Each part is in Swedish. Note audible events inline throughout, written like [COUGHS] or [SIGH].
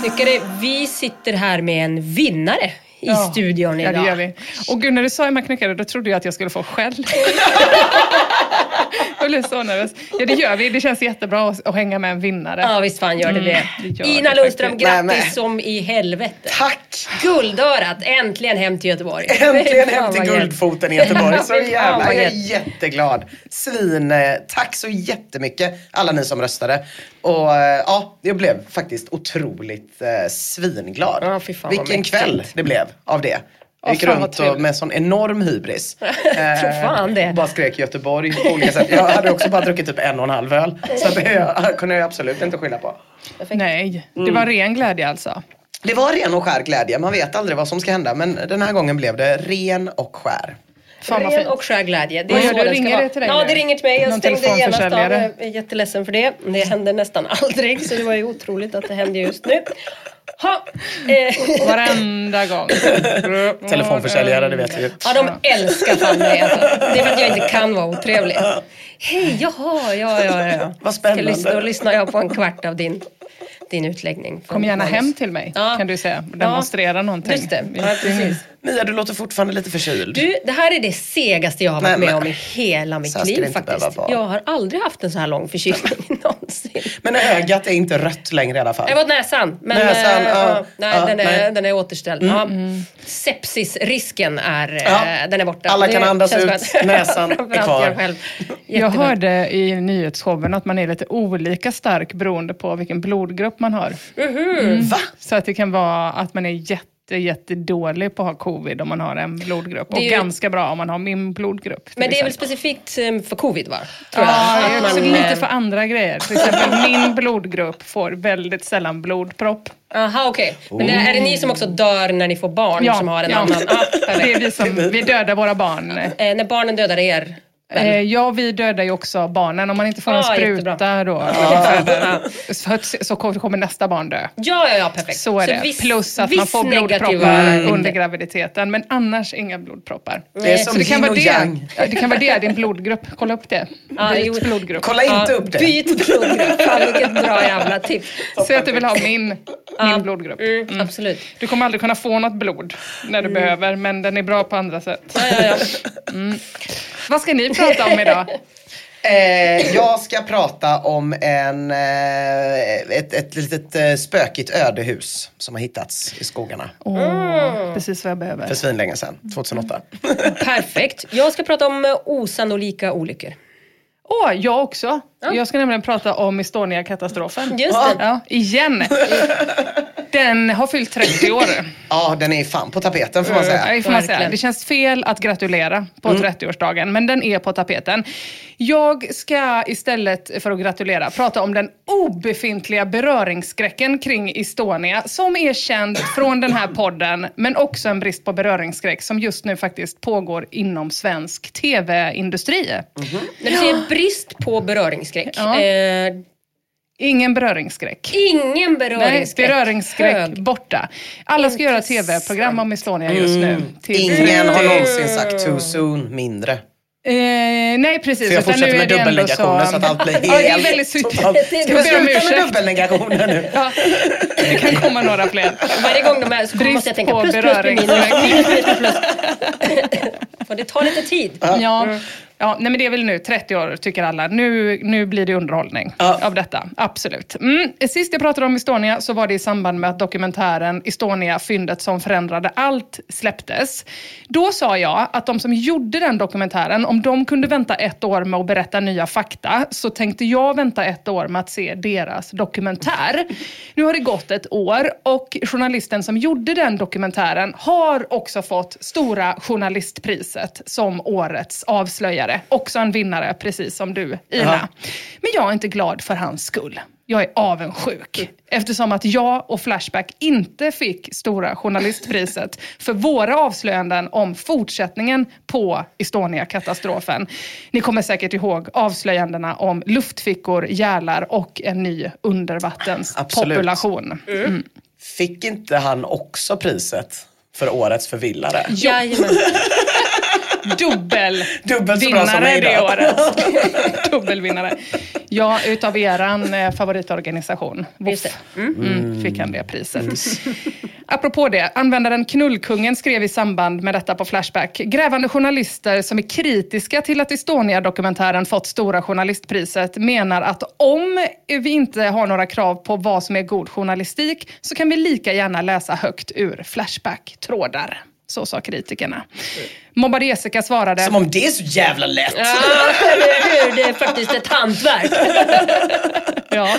Knyckare, vi sitter här med en vinnare i studion Ja, idag. det gör vi. Och gud, när du sa Emma Knyckare, då trodde jag att jag skulle få skäll. [LAUGHS] [LAUGHS] jag blev så nervös. Ja, det gör vi. Det känns jättebra att, att hänga med en vinnare. Ja, visst fan gör det det. det gör Ina det Lundström, faktiskt. grattis Nej, som i helvete. Tack! Äntligen äntligen hem till Göteborg. [LAUGHS] Äntligen hem till. Guldfoten i Göteborg. Så [LAUGHS] jävla, jag är jätteglad. Svin, eh, tack så jättemycket alla ni som röstade. Och eh, ja, jag blev faktiskt otroligt eh, svinglad. Ja, Vilken kväll det blev av det. Jag gick runt och med sån enorm hybris. Eh, [LAUGHS] Tror fan det. Bara skrek Göteborg på olika sätt. Jag hade också bara druckit typ en och en halv öl. Så det jag, [LAUGHS] kunde jag absolut inte skylla på. Nej, det Mm. var ren glädje alltså. Det var ren och skär glädje. Man vet aldrig vad som ska hända. Men den här gången blev det ren och skär. Fan vad fint. och skär glädje. Det Vad är gör så det? Ringer det till dig Ja, det ringer till mig. Jag Någon stängde genast av. Jag är jätteledsen för det. Det händer nästan [LAUGHS] aldrig, så det var ju otroligt att det hände just nu. Ha, eh, Varenda gång. [LAUGHS] Telefonförsäljare, det vet vi ju. ja, de älskar fan mig alltså. Det är för att jag inte kan vara otrevlig. Hej, jaha, ja, ja, ja. [LAUGHS] Vad Ska spännande. lyssna, då lyssnar jag på en kvart av din, din utläggning. Kom gärna Manus. hem till mig, Ja. kan du säga. Demonstrera någonting. Just det, ja, precis. Mia, du låter fortfarande lite förkyld. Du, det här är det segaste jag har varit Nej, med men- om i hela mitt det liv faktiskt. Jag har aldrig haft en så här lång förkylning [LAUGHS] någonsin. Men ögat är inte rött längre i alla fall. Det var näsan. Men Näsan, eh, ja, nej, Ja, den, är, nej. den är återställd. Ja. Sepsisrisken är, eh, Ja. den är borta. Alla Det kan andas känns ut, [LAUGHS] näsan är kvar. Jag, själv. Jag hörde i nyhetsshowen att man är lite olika stark beroende på vilken blodgrupp man har. Mhm. Va? Så att det kan vara att man är jätte jättedålig på att ha covid om man har en blodgrupp. Och ju- ganska bra om man har min blodgrupp. Men det är väl specifikt eh, för covid va? Tror jag. Ja, också man, lite för andra grejer. Till exempel [LAUGHS] min blodgrupp får väldigt sällan blodpropp. Aha, okej. Men är det ni som också dör när ni får barn som har en ja. annan? Ah, [LAUGHS] det är vi som vi dödar våra barn. eh, när barnen dödar er? Eh, ja, vi dödar ju också barnen. Om man inte får en Ah, spruta jättebra. då, så- så kommer nästa barn dö. Ja, ja, ja, perfekt. Så är det. viss- Plus att man får blodproppar under graviditeten. Men annars inga blodproppar. Det är som Så det kan, vara det. det kan vara det, din blodgrupp. Kolla upp det. Ja, Byt jo. blodgrupp. Kolla inte upp det. Byt blodgrupp. Fan vilket bra jävla tips. Säg att du vill ha min, min blodgrupp. Mm, Absolut. Du kommer aldrig kunna få något blod när du behöver, men den är bra på andra sätt. Ja, ja, ja. Vad ska ni prata om idag? [LAUGHS] Eh, jag ska prata om en, eh, ett, ett litet eh, spökigt ödehus som har hittats i skogarna Åh, Precis vad jag behöver. för svinlänge sedan, 2008. Perfekt. Jag ska prata om eh, osannolika olyckor. Åh, jag också. Jag ska nämligen prata om Estonia-katastrofen. Just det. Ja, igen. Den har fyllt 30 år. Ja, den är fan på tapeten får man Ja, säga. det får man säga. Det känns fel att gratulera på 30-årsdagen, men den är på tapeten. Jag ska istället för att gratulera prata om den obefintliga beröringsskräcken kring Estonia som är känd från den här podden, men också en brist på beröringsskräck som just nu faktiskt pågår inom svensk tv-industri. När du säger brist på beröringsskräck. Ja. Eh, Ingen beröringsskräck. ingen Nej, beröringsskräck. beröringsskräck Hög. borta. Alla ska göra tv-program om Estonia just nu. Till- Ingen har någonsin sagt too soon mindre. Eh, nej, precis. Så jag utan fortsätter med dubbelnegationer så att allt blir helt... Ja, det är väldigt totalt- Ska vi sluta med dubbelnegationer nu? Ja, det kan komma några fler. Varje gång de är så Brist måste jag tänka på plus, plus, plus, beröringsskräck. plus, plus, plus. För det tar lite tid. Ja, ja nej, men det är väl nu 30 år tycker alla. Nu, nu blir det underhållning Ja. av detta. Absolut. Mm. Sist jag pratade om Estonia så var det i samband med att dokumentären Estonia, fyndet som förändrade allt släpptes. Då sa jag att de som gjorde den dokumentären, om de kunde vänta ett år med att berätta nya fakta, så tänkte jag vänta ett år med att se deras dokumentär. Nu har det gått ett år och journalisten som gjorde den dokumentären har också fått Stora journalistpriset som årets avslöjare. Också en vinnare, precis som du, Ina. Ja. Men jag är inte glad för hans skull. Jag är avundsjuk. Eftersom att jag och Flashback inte fick Stora journalistpriset för våra avslöjanden om fortsättningen på Estonia-katastrofen. Ni kommer säkert ihåg avslöjandena om luftfickor, gälar och en ny undervattenspopulation. Mm. Fick inte han också priset för årets förvillare? Jajamän. Dubbel [LAUGHS] Dubbelt så bra som vinnare mig det då. året. [LAUGHS] Dubbelvinnare. Ja, utav eran eh, favoritorganisation, Just WOF, det. mm. fick han det priset. Apropå det, användaren Knullkungen skrev i samband med detta på Flashback. Grävande journalister som är kritiska till att Estonia-dokumentären fått Stora journalistpriset menar att om vi inte har några krav på vad som är god journalistik så kan vi lika gärna läsa högt ur Flashback-trådar. Så sa kritikerna. Mobbar Jessica svarade... Som om det är så jävla lätt. Ja, eller hur? Det är faktiskt ett hantverk. Ja.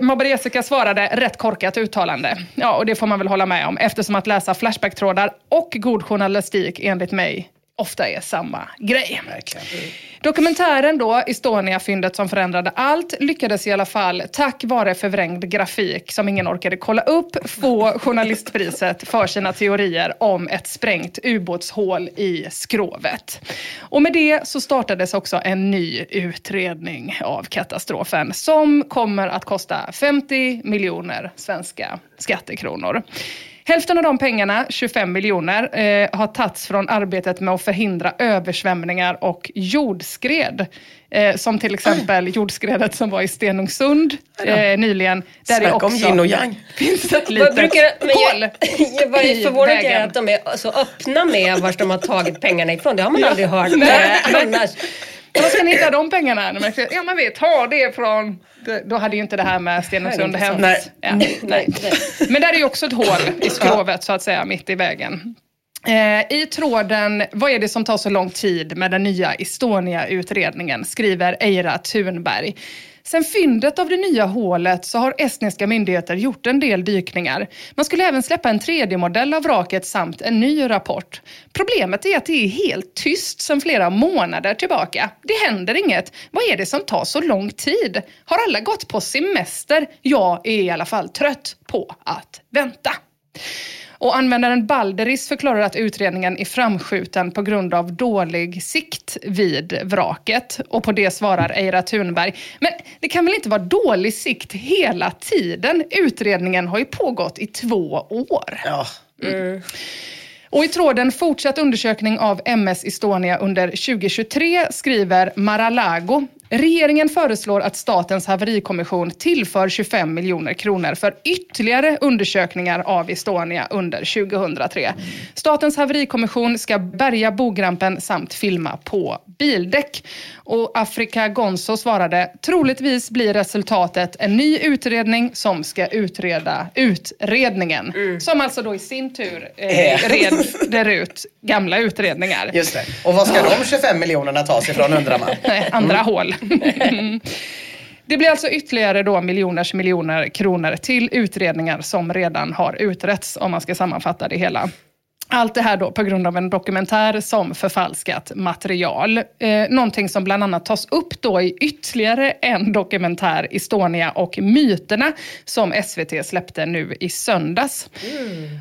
Mobbar Jessica svarade rätt korkat uttalande. Ja, och det får man väl hålla med om eftersom att läsa Flashback-trådar och god journalistik enligt mig ofta är samma grej. Verkligen. Dokumentären då, Estonia-fyndet som förändrade allt, lyckades i alla fall tack vare förvrängd grafik som ingen orkade kolla upp få [LAUGHS] journalistpriset för sina teorier om ett sprängt ubåtshål i skrovet. Och med det så startades också en ny utredning av katastrofen som kommer att kosta 50 miljoner svenska skattekronor. Hälften av de pengarna, 25 miljoner, eh, har tagits från arbetet med att förhindra översvämningar och jordskred. Eh, som till exempel jordskredet som var i Stenungsund eh, nyligen. Där det också om yin och yang. finns ett Vad litet brukar, men hål. jag, [LAUGHS] jag var förvånad över att de är så öppna med var de har tagit pengarna ifrån. Det har man aldrig hört Nej, eh, annars. [LAUGHS] Var ska ni hitta de pengarna? Ja men vi tar det från... Då hade ju inte det här med Stenungsund hänt. Nej. Ja, nej. Men där är ju också ett hål i skrovet så att säga, mitt i vägen. Eh, I tråden Vad är det som tar så lång tid med den nya Estonia-utredningen skriver Eira Thunberg. Sen fyndet av det nya hålet så har estniska myndigheter gjort en del dykningar. Man skulle även släppa en 3D-modell av vraket samt en ny rapport. Problemet är att det är helt tyst sedan flera månader tillbaka. Det händer inget. Vad är det som tar så lång tid? Har alla gått på semester? Jag är i alla fall trött på att vänta. Och användaren Balderis förklarar att utredningen är framskjuten på grund av dålig sikt vid vraket. Och på det svarar Eira Thunberg. Men det kan väl inte vara dålig sikt hela tiden? Utredningen har ju pågått i två år. Ja. Och i tråden fortsatt undersökning av MS Estonia under 2023 skriver Maralago. Regeringen föreslår att Statens haverikommission tillför 25 miljoner kronor för ytterligare undersökningar av Estonia under 2003. Statens haverikommission ska bärga bogrampen samt filma på bildäck. Och Afrika Gonzo svarade, troligtvis blir resultatet en ny utredning som ska utreda utredningen. Som alltså då i sin tur eh, reder ut gamla utredningar. Just det. Och vad ska de 25 miljonerna tas ifrån undrar man? Nej, andra hål. Det blir alltså ytterligare då miljoners miljoner kronor till utredningar som redan har utretts, om man ska sammanfatta det hela. Allt det här då på grund av en dokumentär som förfalskat material. Eh, någonting som bland annat tas upp då i ytterligare en dokumentär, Estonia och myterna, som SVT släppte nu i söndags.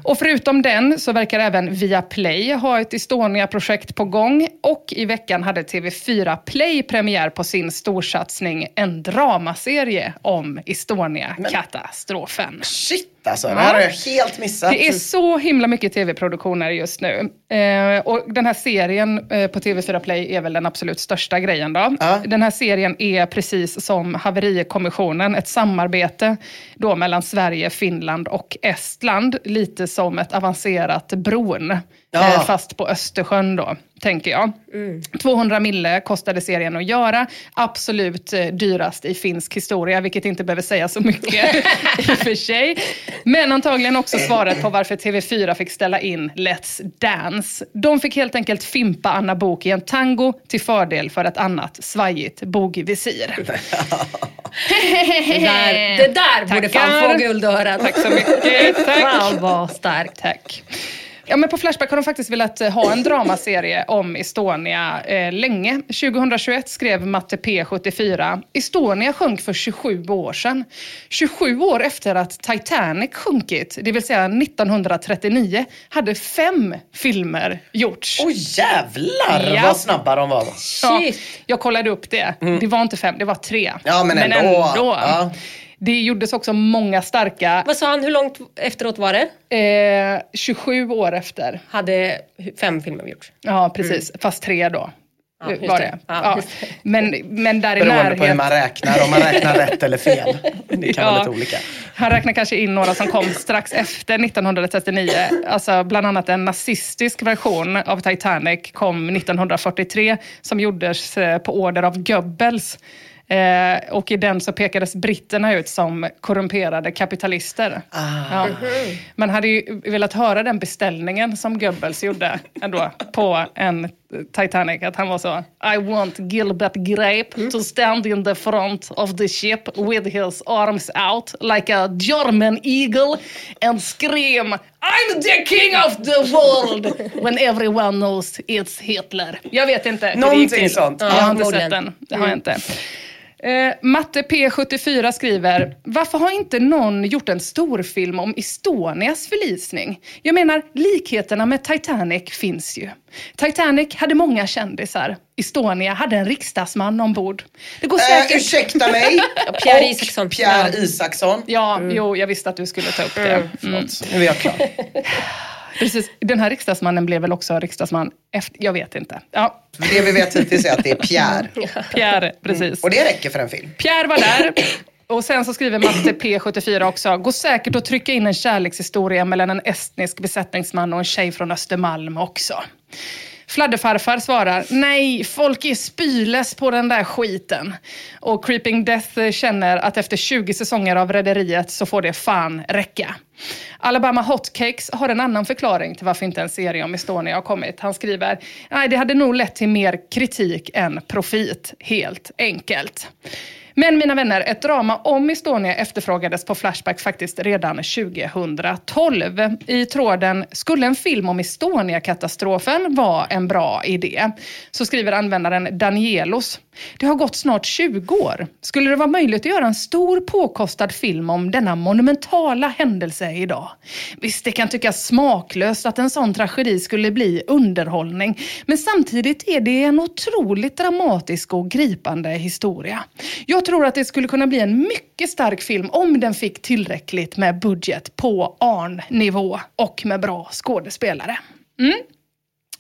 Och förutom den så verkar även Viaplay ha ett Estonia-projekt på gång. Och i veckan hade TV4 Play premiär på sin storsatsning, en dramaserie om Estonia-katastrofen. Shit alltså, det här har jag helt missat. Det är så himla mycket tv-produktioner just nu. Eh, och den här serien eh, på TV4 Play är väl den absolut största grejen då. Ja. Den här serien är precis som Haverikommissionen, ett samarbete då mellan Sverige, Finland och Estland. Lite som ett avancerat bron. Ja. Eh, fast på Östersjön då, tänker jag. 200 mille kostade serien att göra. Absolut eh, dyrast i finsk historia, vilket inte behöver säga så mycket [LAUGHS] i och för sig. Men antagligen också svaret på varför TV4 fick ställa in Let's Dance. De fick helt enkelt fimpa Anna Bok i en tango till fördel för ett annat svajigt bogvisir. [LAUGHS] Det där, det där borde fan få guldörat. Tack så mycket. [LAUGHS] Tack. Fan vad starkt. Tack. Ja, men på Flashback har de faktiskt velat eh, ha en dramaserie om Estonia eh, länge. 2021 skrev Matte P74, Estonia sjönk för 27 år sedan. 27 år efter att Titanic sjunkit, det vill säga 1939, hade fem filmer gjorts. Oj jävlar Ja. vad snabba de var. Ja, Shit. jag kollade upp det. Det var inte fem, det var tre. Ja, men ändå. Ja. Det gjordes också många starka, Vad sa han, hur långt efteråt var det? eh, 27 år efter. Hade fem filmer gjorts? Ja, precis. Fast tre då. Mm. Ja, just var det. det. Ja, Ja. just det. Men, men där i Beroende på hur man räknar, om man räknar [LAUGHS] rätt eller fel. Det kan vara lite olika. Han räknar kanske in några som kom strax efter 1939. Alltså bland annat en nazistisk version av Titanic kom 1943 som gjordes eh, på order av Goebbels. Eh, och i den så pekades britterna ut som korrumperade kapitalister. Ja. Man hade ju velat höra den beställningen som Goebbels gjorde ändå på en Titanic. Att han var så, I want Gilbert Grape to stand in the front of the ship with his arms out like a German eagle and scream I'm the king of the world [LAUGHS] when everyone knows it's Hitler. Jag vet inte. Någonting sånt. Jag har inte sett den. Det har jag inte. Eh, Matte P74 skriver, varför har inte någon gjort en storfilm om Estonias förlisning? Jag menar, likheterna med Titanic finns ju. Titanic hade många kändisar. Estonia hade en riksdagsman ombord. Det går Äh, säkert... ursäkta mig. [LAUGHS] Pierre Isaksson. Pierre. Isaksson. Ja, jo, jag visste att du skulle ta upp det. Mm. Förlåt, nu är jag klar. [LAUGHS] Precis. Den här riksdagsmannen blev väl också riksdagsman efter... Jag vet inte. Ja, Det vi vet hittills är att det är Pierre. [LAUGHS] Pierre, precis. Och det räcker för en film. Pierre var där. Och sen så skriver Matte P74 också, går säkert att trycka in en kärlekshistoria mellan en estnisk besättningsman och en tjej från Östermalm också. Fladderfarfar svarar, nej, folk är spyless på den där skiten. Och Creeping Death känner att efter 20 säsonger av Rederiet så får det fan räcka. Alabama Hotcakes har en annan förklaring till varför inte en serie om Estonia har kommit. Han skriver, nej, det hade nog lett till mer kritik än profit, helt enkelt. Men mina vänner, ett drama om Estonia efterfrågades på Flashback faktiskt redan 2012. I tråden “Skulle en film om Estonia-katastrofen vara en bra idé?” så skriver användaren Danielos. Det har gått snart 20 år. Skulle det vara möjligt att göra en stor påkostad film om denna monumentala händelse idag? Visst, det kan tyckas smaklöst att en sån tragedi skulle bli underhållning, men samtidigt är det en otroligt dramatisk och gripande historia. Jag tror att det skulle kunna bli en mycket stark film om den fick tillräckligt med budget på ARN-nivå och med bra skådespelare. Mm.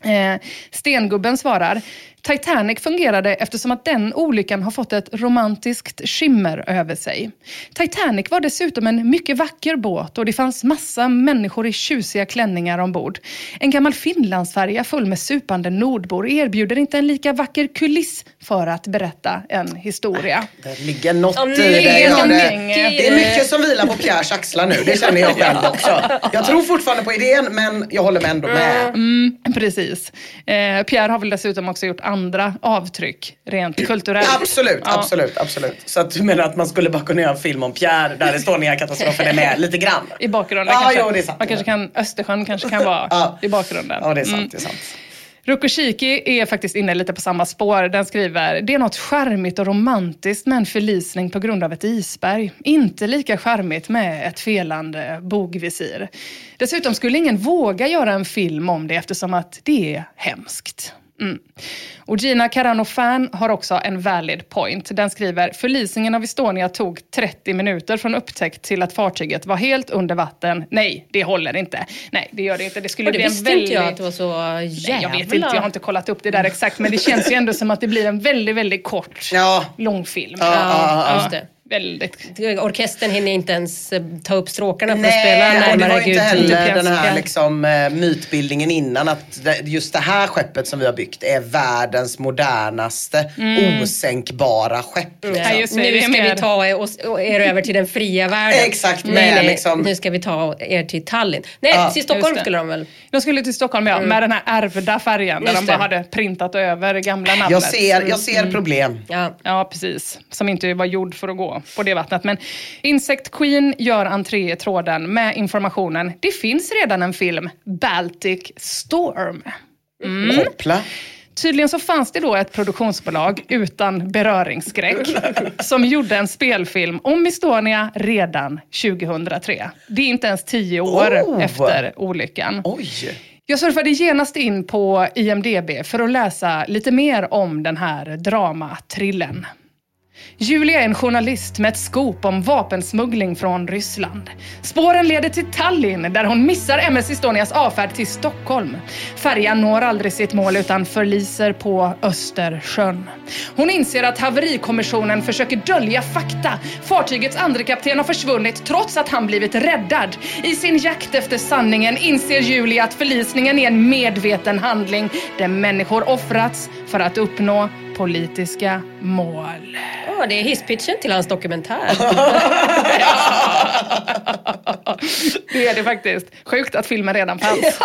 Eh, Stengubben svarar, Titanic fungerade eftersom att den olyckan har fått ett romantiskt skimmer över sig. Titanic var dessutom en mycket vacker båt och det fanns massa människor i tjusiga klänningar ombord. En gammal Finlandsfärja full med supande nordbor erbjuder inte en lika vacker kuliss för att berätta en historia. Det ligger något i det det. det. är mycket som vilar på Pierres axlar nu. Det känner jag själv också. Jag tror fortfarande på idén men jag håller med ändå med. Mm, precis. Eh, Pierre har väl dessutom också gjort andra avtryck rent kulturellt. Absolut, Ja. absolut, absolut. Så att du menar att man skulle bara kunna göra en film om Pierre där Estonia-katastrofen är med [LAUGHS] lite grann? I bakgrunden Ja, kanske. jo, det är sant. Man kanske kan, Östersjön kanske kan [LAUGHS] vara Ja. i bakgrunden. Ja, det är sant. Mm. Det är sant. Rukoshiki är faktiskt inne lite på samma spår. Den skriver, det är något charmigt och romantiskt med en förlisning på grund av ett isberg. Inte lika charmigt med ett felande bogvisir. Dessutom skulle ingen våga göra en film om det eftersom att det är hemskt. Mm. Och Gina Carano-Fan har också en valid point. Den skriver, förlisningen av Estonia tog 30 minuter från upptäckt till att fartyget var helt under vatten. Nej, det håller inte. Nej, det gör det inte. Det skulle Och det bli en visste väldigt... inte jag att det var så Nej, jävla... jag vet inte, jag har inte kollat upp det där exakt. Men det känns ju ändå som att det blir en väldigt, väldigt kort Ja. långfilm. Ja, ja, ja. Just det. Väldigt. Orkestern hinner inte ens eh, ta upp stråkarna för att Nej, spela och det var närmare inte Gud. heller den här liksom, eh, mytbildningen innan att just det här skeppet som vi har byggt är världens modernaste osänkbara skepp. Liksom. Ja, just nu ska mer- vi ta er, och, och er över till den fria världen. Exakt, nej, nej, liksom- Nu ska vi ta er till Tallinn. Nej, Ja, till Stockholm skulle de väl? De skulle till Stockholm, ja, med den här ärvda färgen där Mm. Just de bara det. hade printat över gamla namnet. Jag ser, jag ser problem. Ja. Ja, precis. Som inte var gjord för att gå på det vattnet. Men Insect Queen gör entré i tråden med informationen. Det finns redan en film, Baltic Storm. Hoppla. Tydligen så fanns det då ett produktionsbolag utan beröringsskräck [LAUGHS] som gjorde en spelfilm om Estonia redan 2003. Det är inte ens tio år Oh. efter olyckan. Oj. Jag surfade genast in på IMDB för att läsa lite mer om den här dramatrillen. Julia är en journalist med ett skop om vapensmuggling från Ryssland. Spåren leder till Tallinn där hon missar MS Estonias avfärd till Stockholm. Färjan når aldrig sitt mål utan förliser på Östersjön. Hon inser att haverikommissionen försöker dölja fakta. Fartygets andre kapten har försvunnit trots att han blivit räddad. I sin jakt efter sanningen inser Julia att förlisningen är en medveten handling där människor offrats för att uppnå politiska mål. Ja, det är hisspitchen till hans dokumentär. [LAUGHS] Det är det faktiskt. Sjukt att filmen redan fanns.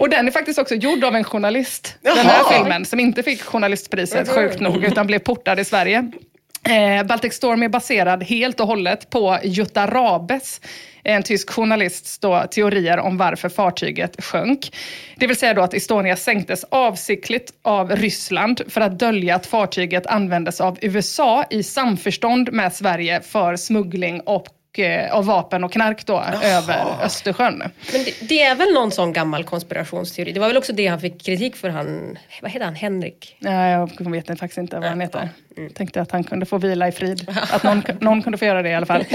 Och den är faktiskt också gjord av en journalist. Den här filmen, som inte fick journalistpriset, sjukt nog, utan blev portad i Sverige. Eh, Baltic Storm är baserad helt och hållet på Jutta Rabes, en tysk journalists då, teorier om varför fartyget sjönk. Det vill säga då att Estonia sänktes avsiktligt av Ryssland för att dölja att fartyget användes av USA i samförstånd med Sverige för smuggling och av vapen och knark då över Östersjön. Men det, det är väl någon sån gammal konspirationsteori. Det var väl också det han fick kritik för han, vad heter han, Henrik? Nej, jag vet faktiskt inte vad han heter. Tänkte att han kunde få vila i frid. Att någon, någon kunde få göra det i alla fall. [LAUGHS]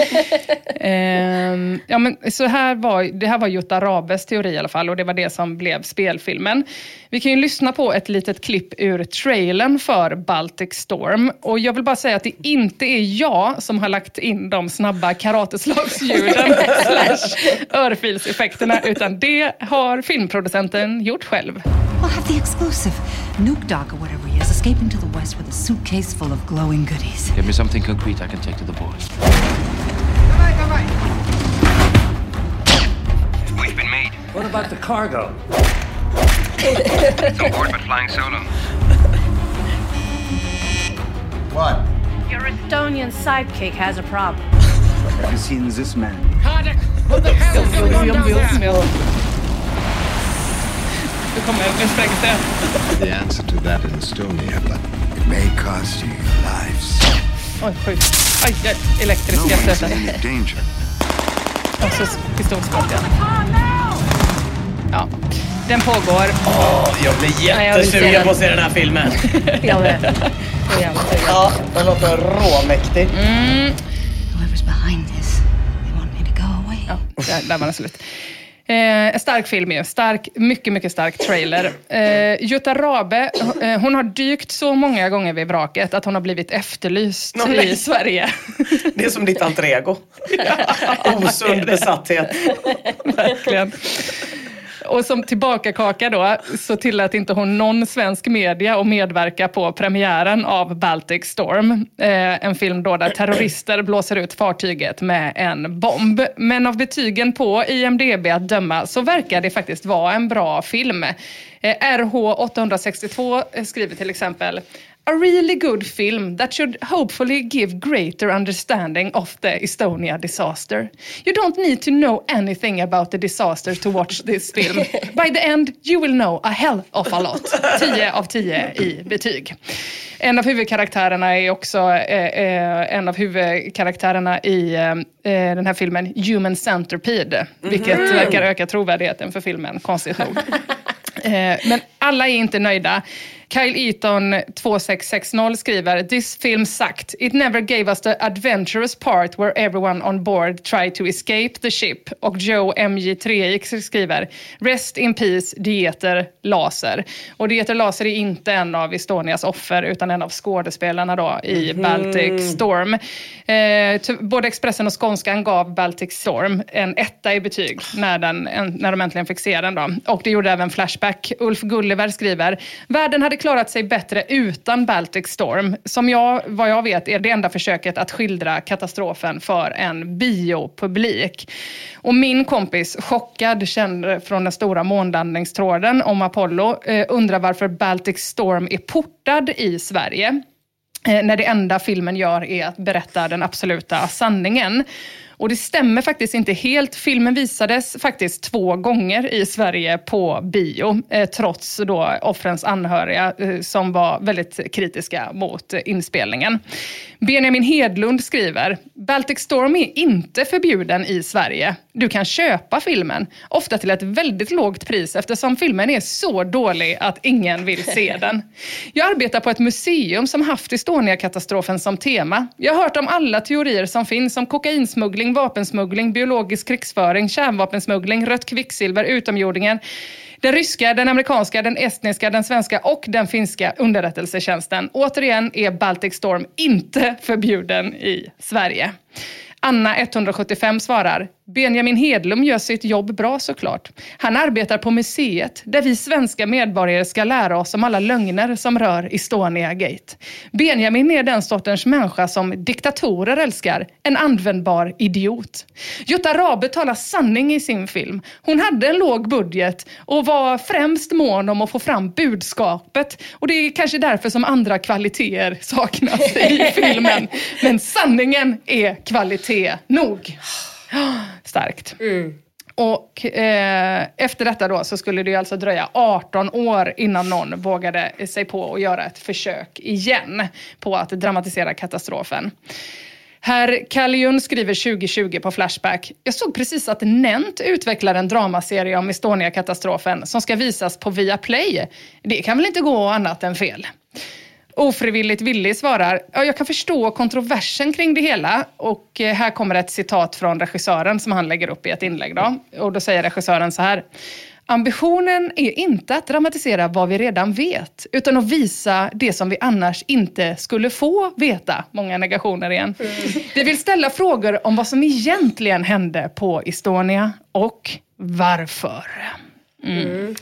Ehm, ja, men så här var, det här var Jutta Rabes teori i alla fall och det var det som blev spelfilmen. Vi kan ju lyssna på ett litet klipp ur trailern för Baltic Storm. Och jag vill bara säga att det inte är jag som har lagt in de snabba karateslagsljuden [LAUGHS] [LAUGHS] slash örfilseffekterna utan det har filmproducenten gjort själv. We'll have the exclusive. Nuke Doc or whatever he is escaping to the west with a suitcase full of glowing goodies. Give me something concrete I can take to the boys. We've been made. What about the cargo? [LAUGHS] It's on board but flying solo. What? Your Estonian sidekick has a problem. Have you seen this man? Nu kommer en sprängsten. The answer to that in Estonia, but it may cost you your lives. Oj, sjukt. Aj, aj, No elektriska one's in stöten. any danger. Och så pistolskott, ja. Den pågår. Jag blir Ja, jag vill se jättesugen den. på att se den här filmen. [LAUGHS] Jag med. Så jävla sugen. Ja, den låter råmäktig. Whoever's behind this, they want me to go away. Ja, där, där var den slut. Eh, en stark film ju. Stark, mycket, mycket stark trailer. Eh, Jutta Rabe, eh, hon har dykt så många gånger vid vraket att hon har blivit efterlyst Nå, nej. i Sverige. [LAUGHS] Det är som ditt alter ego. [LAUGHS] Osund besatthet. Verkligen. Och som tillbakakaka då så tillät inte hon någon svensk media att medverka på premiären av Baltic Storm. Eh, en film då där terrorister blåser ut fartyget med en bomb. Men av betygen på IMDB att döma så verkar det faktiskt vara en bra film. Eh, RH862 skriver till exempel A really good film that should hopefully give greater understanding of the Estonia disaster. You don't need to know anything about the disaster to watch this film. [LAUGHS] By the end you will know a hell of a lot. 10 av 10 i betyg. En av huvudkaraktärerna är också eh, eh, en av huvudkaraktärerna i eh, den här filmen Human Centipede. Vilket Mhm. verkar öka trovärdigheten för filmen, konstigt nog. [LAUGHS] Eh, Men alla är inte nöjda. Kyle Eaton 2660 skriver “This film sucked. It never gave us the adventurous part where everyone on board tried to escape the ship.” Och Joe MJ3X skriver “Rest in peace, Dieter Laser”. Och Dieter Laser är inte en av Estonias offer utan en av skådespelarna då i Mhm. Baltic Storm. Eh, både Expressen och Skånskan gav Baltic Storm en etta i betyg när, den, en, när de äntligen fick se den. Då. Och det gjorde även Flashback. Ulf Gulliver skriver, världen hade klarat sig bättre utan Baltic Storm. Som jag, vad jag vet är det enda försöket att skildra katastrofen för en biopublik. Och min kompis, chockad, känd från den stora månlandningstråden om Apollo, eh, undrar varför Baltic Storm är portad i Sverige. Eh, när det enda filmen gör är att berätta den absoluta sanningen. Och det stämmer faktiskt inte helt. Filmen visades faktiskt två gånger i Sverige på bio, eh, trots då offrens anhöriga eh, som var väldigt kritiska mot eh, inspelningen. Benjamin Hedlund skriver, Baltic Storm är inte förbjuden i Sverige. Du kan köpa filmen, ofta till ett väldigt lågt pris eftersom filmen är så dålig att ingen vill se [LAUGHS] den. Jag arbetar på ett museum som haft Estonia-katastrofen som tema. Jag har hört om alla teorier som finns om kokainsmuggling, vapensmuggling, biologisk krigsföring, kärnvapensmuggling, rött kvicksilver, utomjordingen, Den ryska, den amerikanska, den estniska, den svenska och den finska underrättelsetjänsten. Återigen är Baltic Storm inte förbjuden i Sverige. Anna 175 svarar, Benjamin Hedlund gör sitt jobb bra såklart. Han arbetar på museet där vi svenska medborgare ska lära oss om alla lögner som rör Estonia Gate. Benjamin är den sortens människa som diktatorer älskar, en användbar idiot. Jutta Rabe talar sanning i sin film. Hon hade en låg budget och var främst mån om att få fram budskapet. Och det är kanske därför som andra kvaliteter saknas i [LAUGHS] filmen. Men sanningen är kvalitet nog. [GASPS] Starkt. Och eh, efter detta då så skulle det alltså dröja 18 år innan någon vågade sig på att göra ett försök igen på att dramatisera katastrofen. Herr Kallion skriver 2020 på Flashback. Jag såg precis att Nent utvecklar en dramaserie om Estonia-katastrofen som ska visas på Viaplay. Det kan väl inte gå annat än fel? Ofrivilligt villig svarar, ja, jag kan förstå kontroversen kring det hela. Och eh, här kommer ett citat från regissören som han lägger upp i ett inlägg. Då. Och då säger regissören så här. Ambitionen är inte att dramatisera vad vi redan vet, utan att visa det som vi annars inte skulle få veta. Många negationer igen. Vi vill ställa frågor om vad som egentligen hände på Estonia och varför. Mm.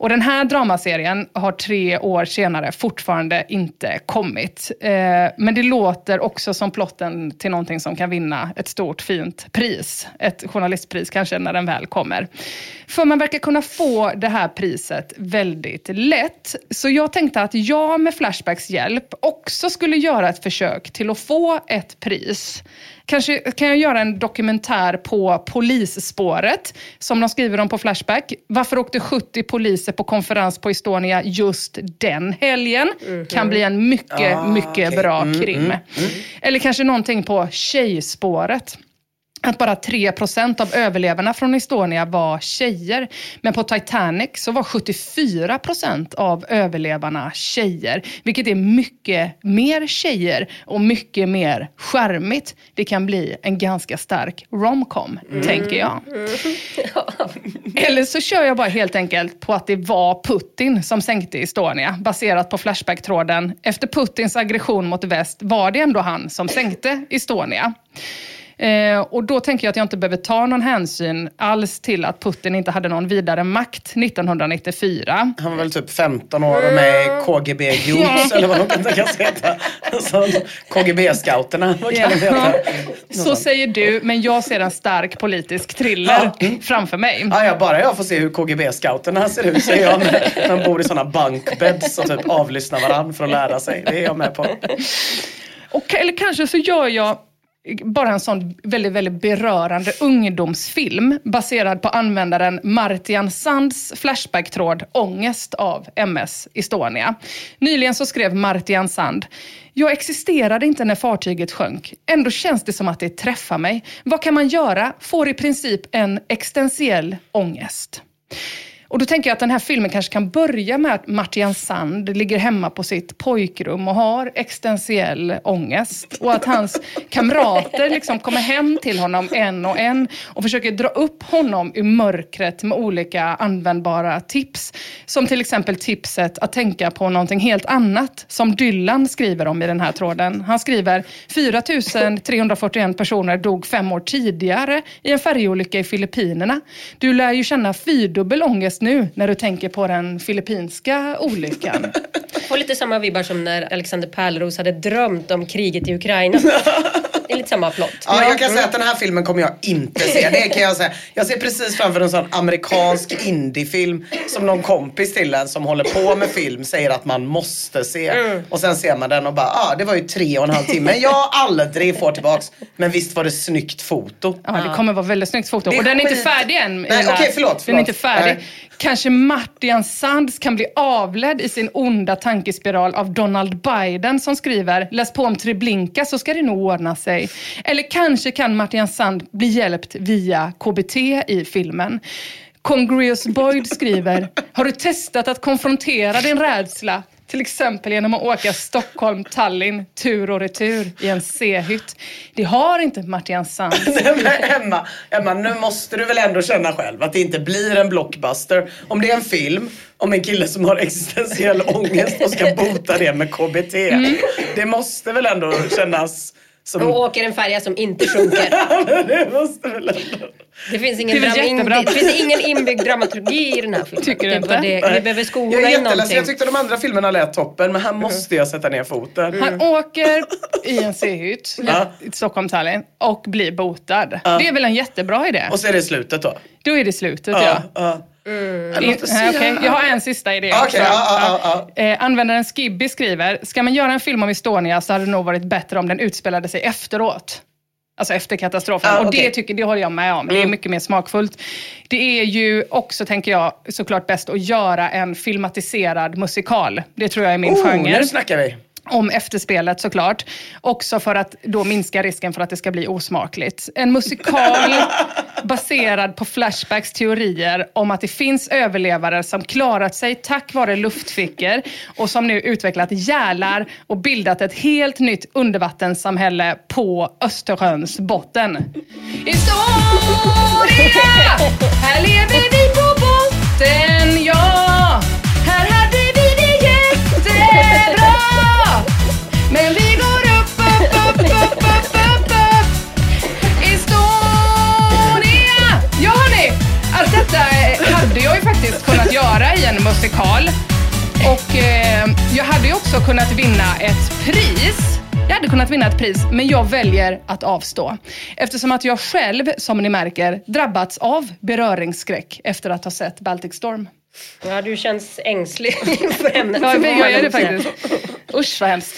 Och den här dramaserien har tre år senare fortfarande inte kommit. Eh, men det låter också som plotten till någonting som kan vinna ett stort fint pris. Ett journalistpris kanske när den väl kommer. För man verkar kunna få det här priset väldigt lätt. Så jag tänkte att jag med Flashbacks hjälp också skulle göra ett försök till att få ett pris. Kanske kan jag göra en dokumentär på polisspåret, som de skriver om på Flashback. Varför åkte 70 poliser på konferens på Estonia just den helgen? Kan bli en mycket, Ah, mycket okej. bra Mm, krim. mm, mm. Eller kanske någonting på tjejspåret. Att bara 3% av överlevarna från Estonia var tjejer. Men på Titanic så var 74% av överlevarna tjejer. Vilket är mycket mer tjejer och mycket mer charmigt. Det kan bli en ganska stark romcom, mm. tänker jag. Mm. [LAUGHS] Eller så kör jag bara helt enkelt på att det var Putin som sänkte Estonia. Baserat på Flashback-tråden. Efter Putins aggression mot väst var det ändå han som sänkte Estonia. Eh, och då tänker jag att jag inte behöver ta någon hänsyn alls till att Putin inte hade någon vidare makt 1994. Han var väl typ 15 år och med i KGB [LAUGHS] Youths eller vad de kan tänkas heta. Alltså, KGB-scouterna, vad kan ja. de heta? Så säger du, men jag ser en stark politisk thriller ja. framför mig. Ja, ja, bara jag får se hur KGB-scouterna ser ut så är jag med. De bor i sådana bunkbeds och typ avlyssnar varandra för att lära sig. Det är jag med på. Och, eller kanske så gör jag bara en sån väldigt, väldigt berörande ungdomsfilm baserad på användaren Martian Sands Flashback-tråd Ångest av MS Estonia. Nyligen så skrev Martian Sand jag existerade inte när fartyget sjönk. Ändå känns det som att det träffar mig. Vad kan man göra? Får i princip en existentiell ångest. Och då tänker jag att den här filmen kanske kan börja med att Martian Sand ligger hemma på sitt pojkrum och har existentiell ångest. Och att hans [LAUGHS] kamrater liksom kommer hem till honom en och en och försöker dra upp honom ur mörkret med olika användbara tips. Som till exempel tipset att tänka på någonting helt annat, som Dylan skriver om i den här tråden. Han skriver 4 341 personer dog fem år tidigare i en färjeolycka i Filippinerna. Du lär ju känna fyrdubbel ångest just nu när du tänker på den filippinska olyckan? [LAUGHS] Får lite samma vibbar som när Alexander Pärleros hade drömt om kriget i Ukraina. [LAUGHS] Det är lite samma plott. Ja, jag kan säga att den här filmen kommer jag inte se. Det kan jag säga. Jag ser precis framför en sån amerikansk indiefilm som någon kompis till en som håller på med film säger att man måste se. Mm. Och sen ser man den och bara, ja ah, det var ju tre och en halv timme. Jag aldrig får tillbaks. Men visst var det snyggt foto. Ja, det kommer vara väldigt snyggt foto. Och den är inte färdig än. Nej, okej, okay, förlåt, förlåt. Den är inte färdig. Nej. Kanske Martian Sands kan bli avledd i sin onda tankespiral av Donald Biden som skriver “Läs på om Treblinka så ska det nog ordna sig”. Eller kanske kan Martian Sand bli hjälpt via KBT i filmen. Congreus Boyd skriver “Har du testat att konfrontera din rädsla till exempel genom att åka Stockholm-Tallinn tur och retur i en C-hytt. Det har inte Martin Sand. [LAUGHS] Emma, Emma, nu måste du väl ändå känna själv att det inte blir en blockbuster. Om det är en film om en kille som har existentiell ångest och ska bota det med KBT. Mm. Det måste väl ändå kännas som... Och åker en färja som inte sjunker. [LAUGHS] det måste väl ändå... Det finns ingen, det, dram- det finns ingen inbyggd dramaturgi i den här filmen. Tycker du inte? Det, vi behöver skola in någonting. Jag tyckte de andra filmerna lät toppen men här måste jag sätta ner foten. Mm. Han åker i en [LAUGHS] C-hytt i Stockholm, Tallinn och blir botad. Ja. Det är väl en jättebra idé? Och så är det slutet då? Då är det slutet ja. ja. Mm. Okay. Jag har en sista idé okay, också. Ja, ja, ja, eh, användaren Skibby skriver, ska man göra en film om Estonia så hade det nog varit bättre om den utspelade sig efteråt. Alltså efter katastrofen. Ah, och det, tycker, det håller jag med om. Mm. Det är mm. mycket mer smakfullt. Det är ju också, tänker jag, såklart bäst att göra en filmatiserad musikal. Det tror jag är min oh, genre. Nu snackar vi om efterspelet såklart. Också för att då minska risken för att det ska bli osmakligt. En musikal [LAUGHS] baserad på Flashbacks teorier om att det finns överlevare som klarat sig tack vare luftfickor och som nu utvecklat gälar och bildat ett helt nytt undervattenssamhälle på Östersjöns botten. Estonia! Här lever vi på botten, ja! Men vi går upp, upp, upp, upp, upp, upp, upp. Estonia! Ja hörni, allt detta hade jag ju faktiskt kunnat göra i en musikal. Och eh, jag hade ju också kunnat vinna ett pris. Jag hade kunnat vinna ett pris, men jag väljer att avstå. Eftersom att jag själv, som ni märker, drabbats av beröringsskräck efter att ha sett Baltic Storm. Ja, du känns ängslig [LAUGHS] inför ämnet. Ja, jag gör det faktiskt. Usch vad hemskt.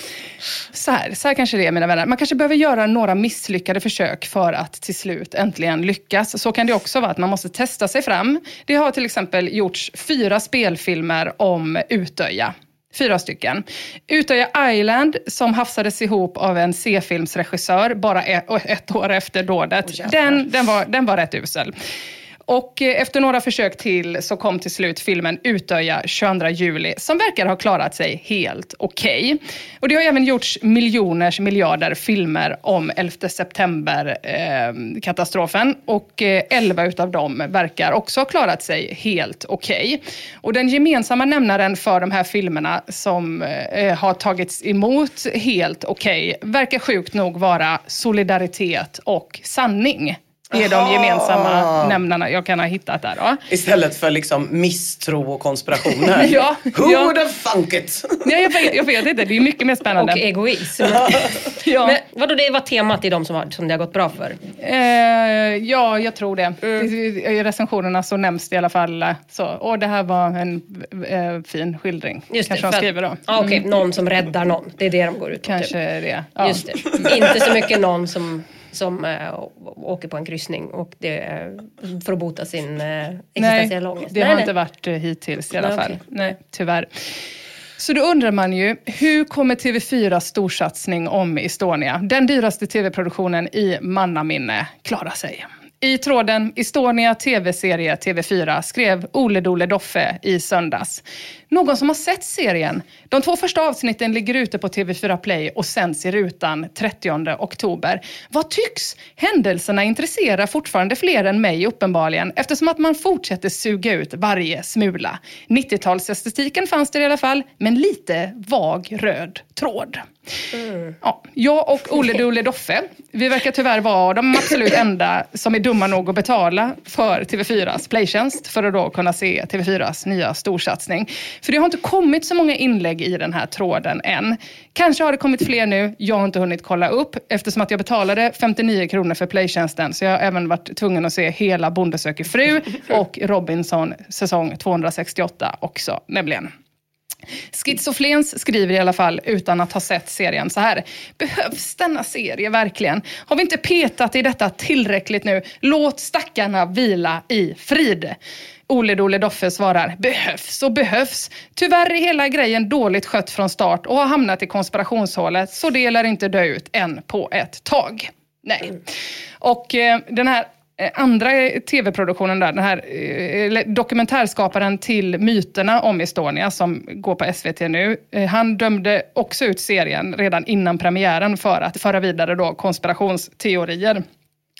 Så här, så här kanske det är mina vänner. Man kanske behöver göra några misslyckade försök för att till slut äntligen lyckas. Så kan det också vara att man måste testa sig fram. Det har till exempel gjorts fyra spelfilmer om Utöja. Fyra stycken. Utöja Island, som hafsades ihop av en C-filmsregissör bara ett, ett år efter dådet. Oh, den, den, var, den var rätt usel. Och eh, efter några försök till så kom till slut filmen Utöja 22 juli, som verkar ha klarat sig helt okej. Okay. Och det har även gjorts miljoners miljarder filmer om 11 september-katastrofen. Eh, och eh, 11 utav dem verkar också ha klarat sig helt okej. Okay. Och den gemensamma nämnaren för de här filmerna som eh, eh har tagits emot helt okej, okay, verkar sjukt nog vara solidaritet och sanning är de gemensamma nämnarna jag kan ha hittat där. Då. Istället för liksom misstro och konspirationer. [LAUGHS] ja, Who ja. would have thunk it? [LAUGHS] ja, jag, vet, jag vet inte, det är mycket mer spännande. Och egoism. [LAUGHS] ja. Men vadå, det var temat i de som, har, som det har gått bra för? Eh, ja, jag tror det. Mm. I recensionerna så nämns det i alla fall eh, så. Åh, det här var en eh, fin skildring. Just Kanske det, de skriver då. Ah, Okej, Mm. någon som räddar någon. Det är det de går ut på. Kanske typ. det. Ja. Just det. Inte så mycket någon som som äh, åker på en kryssning och det, för att bota sin äh, existentiella Nej, ångest. det nej, har nej. inte varit eh, hittills i alla Nej, fall. okej. Nej, tyvärr. Så då undrar man ju, hur kommer TV4 storsatsning om Estonia, den dyraste tv-produktionen i mannaminne, klara sig? I tråden Estonia TV-serie TV4 skrev Ole Dole Doffe i söndags. Någon som har sett serien? De två första avsnitten ligger ute på TV4 Play och sänds i rutan 30 oktober. Vad tycks? Händelserna intresserar fortfarande fler än mig uppenbarligen eftersom att man fortsätter suga ut varje smula. 90-talsestetiken fanns det i alla fall, men lite vag röd tråd. Ja, jag och Olle Dole Doffe, vi verkar tyvärr vara de absolut enda som är dumma nog att betala för TV4s playtjänst för att då kunna se TV4s nya storsatsning. För det har inte kommit så många inlägg i den här tråden än. Kanske har det kommit fler nu, jag har inte hunnit kolla upp eftersom att jag betalade 59 kronor för playtjänsten så jag har även varit tvungen att se hela Bonde söker fru [LAUGHS] och Robinson säsong 268 också nämligen. Schizoflens skriver i alla fall, utan att ha sett serien, så här. Behövs denna serie verkligen? Har vi inte petat i detta tillräckligt nu? Låt stackarna vila i frid. Ole Dole Doffe svarar, behövs och behövs. Tyvärr är hela grejen dåligt skött från start och har hamnat i konspirationshålet, så det lär inte dö ut än på ett tag. Nej. Och eh, den här eh, andra tv-produktionen där, den här eh, dokumentärskaparen till myterna om Estonia som går på SVT nu, eh, han dömde också ut serien redan innan premiären för att föra vidare då konspirationsteorier.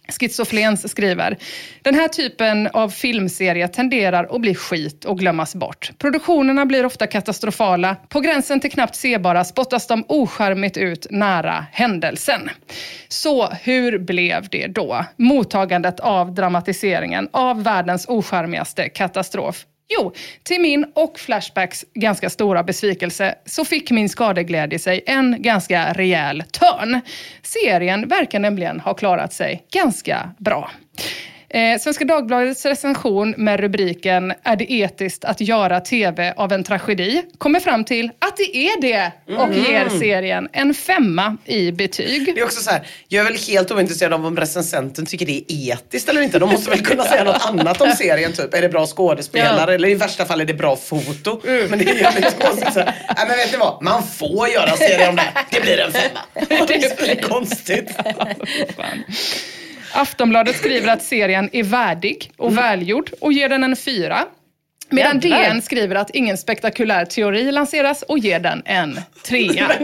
Schizoflens skriver, den här typen av filmserie tenderar att bli skit och glömmas bort. Produktionerna blir ofta katastrofala. På gränsen till knappt sebara spottas de ocharmigt ut nära händelsen. Så hur blev det då? Mottagandet av dramatiseringen av världens ocharmigaste katastrof. Jo, till min och Flashbacks ganska stora besvikelse så fick min skadeglädje sig en ganska rejäl törn. Serien verkar nämligen ha klarat sig ganska bra. Eh, Svenska Dagbladets recension med rubriken “Är det etiskt att göra TV av en tragedi?” kommer fram till att det är det och Mm. ger serien en femma i betyg. Det är också så här, jag är väl helt ointresserad av om recensenten tycker det är etiskt eller inte. De måste väl kunna säga något annat om serien. Typ. Är det bra skådespelare Ja. eller i värsta fall är det bra foto. Men det är jävligt konstigt. Så här, Nej men vet ni vad, man får göra serier om det här. Det blir en femma. [LAUGHS] Det väldigt konstigt. Aftonbladet skriver att serien är värdig och välgjord och ger den en fyra. Medan Jävlar. DN skriver att ingen spektakulär teori lanseras och ger den en trea. [LAUGHS]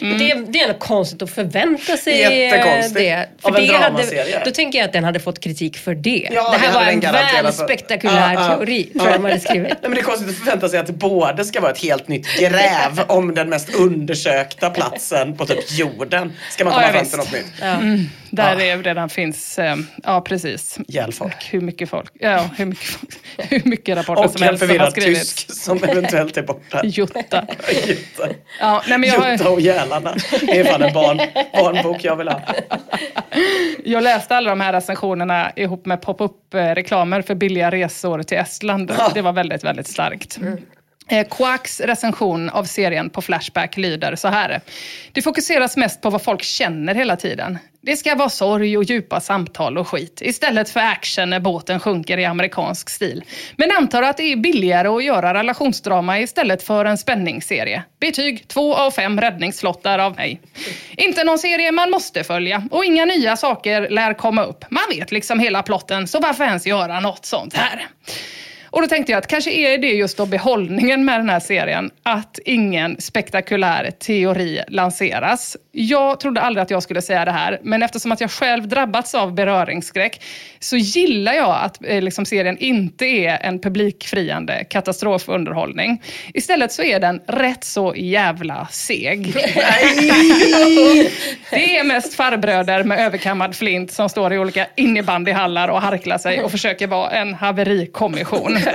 Det, det är ändå konstigt att förvänta sig Jättekonstigt. det. Av en det hade, då tänker jag att den hade fått kritik för det. Ja, det det här var en väl spektakulär Ja, ja. teori, tror jag de hade skrivit. Nej, men det är konstigt att förvänta sig att det både ska vara ett helt nytt gräv om den mest undersökta platsen på typ jorden. Ska man komma Ja, fram till något nytt. Mm, där det redan finns, eh, ja precis. Ihjäl folk. Hur mycket folk, ja hur mycket, [LAUGHS] hur mycket rapporter Och som en helst som har skrivits. tysk som eventuellt är borta. [LAUGHS] Jutta. Jutta. Ja, nej, men jag, har- Jutta och Gälarna. Det är fan en barn, barnbok jag vill ha. Jag läste alla de här recensionerna ihop med pop-up-reklamer för billiga resor till Estland. Det var väldigt, väldigt starkt. Eh, Eh, Quacks recension av serien på Flashback lyder så här. Det fokuseras mest på vad folk känner hela tiden. Det ska vara sorg och djupa samtal och skit istället för action när båten sjunker i amerikansk stil. Men antar att det är billigare att göra relationsdrama istället för en spänningsserie. Betyg 2 av 5 räddningsslottar av mig. Inte någon serie man måste följa och inga nya saker lär komma upp. Man vet liksom hela plotten så varför ens göra något sånt här? Och då tänkte jag att kanske är det just då behållningen med den här serien, att ingen spektakulär teori lanseras. Jag trodde aldrig att jag skulle säga det här, men eftersom att jag själv drabbats av beröringsskräck så gillar jag att eh, liksom, serien inte är en publikfriande katastrofunderhållning. Istället så är den rätt så jävla seg. det är mest farbröder med överkammad flint som står i olika innebandyhallar och harklar sig och försöker vara en haverikommission. [LAUGHS]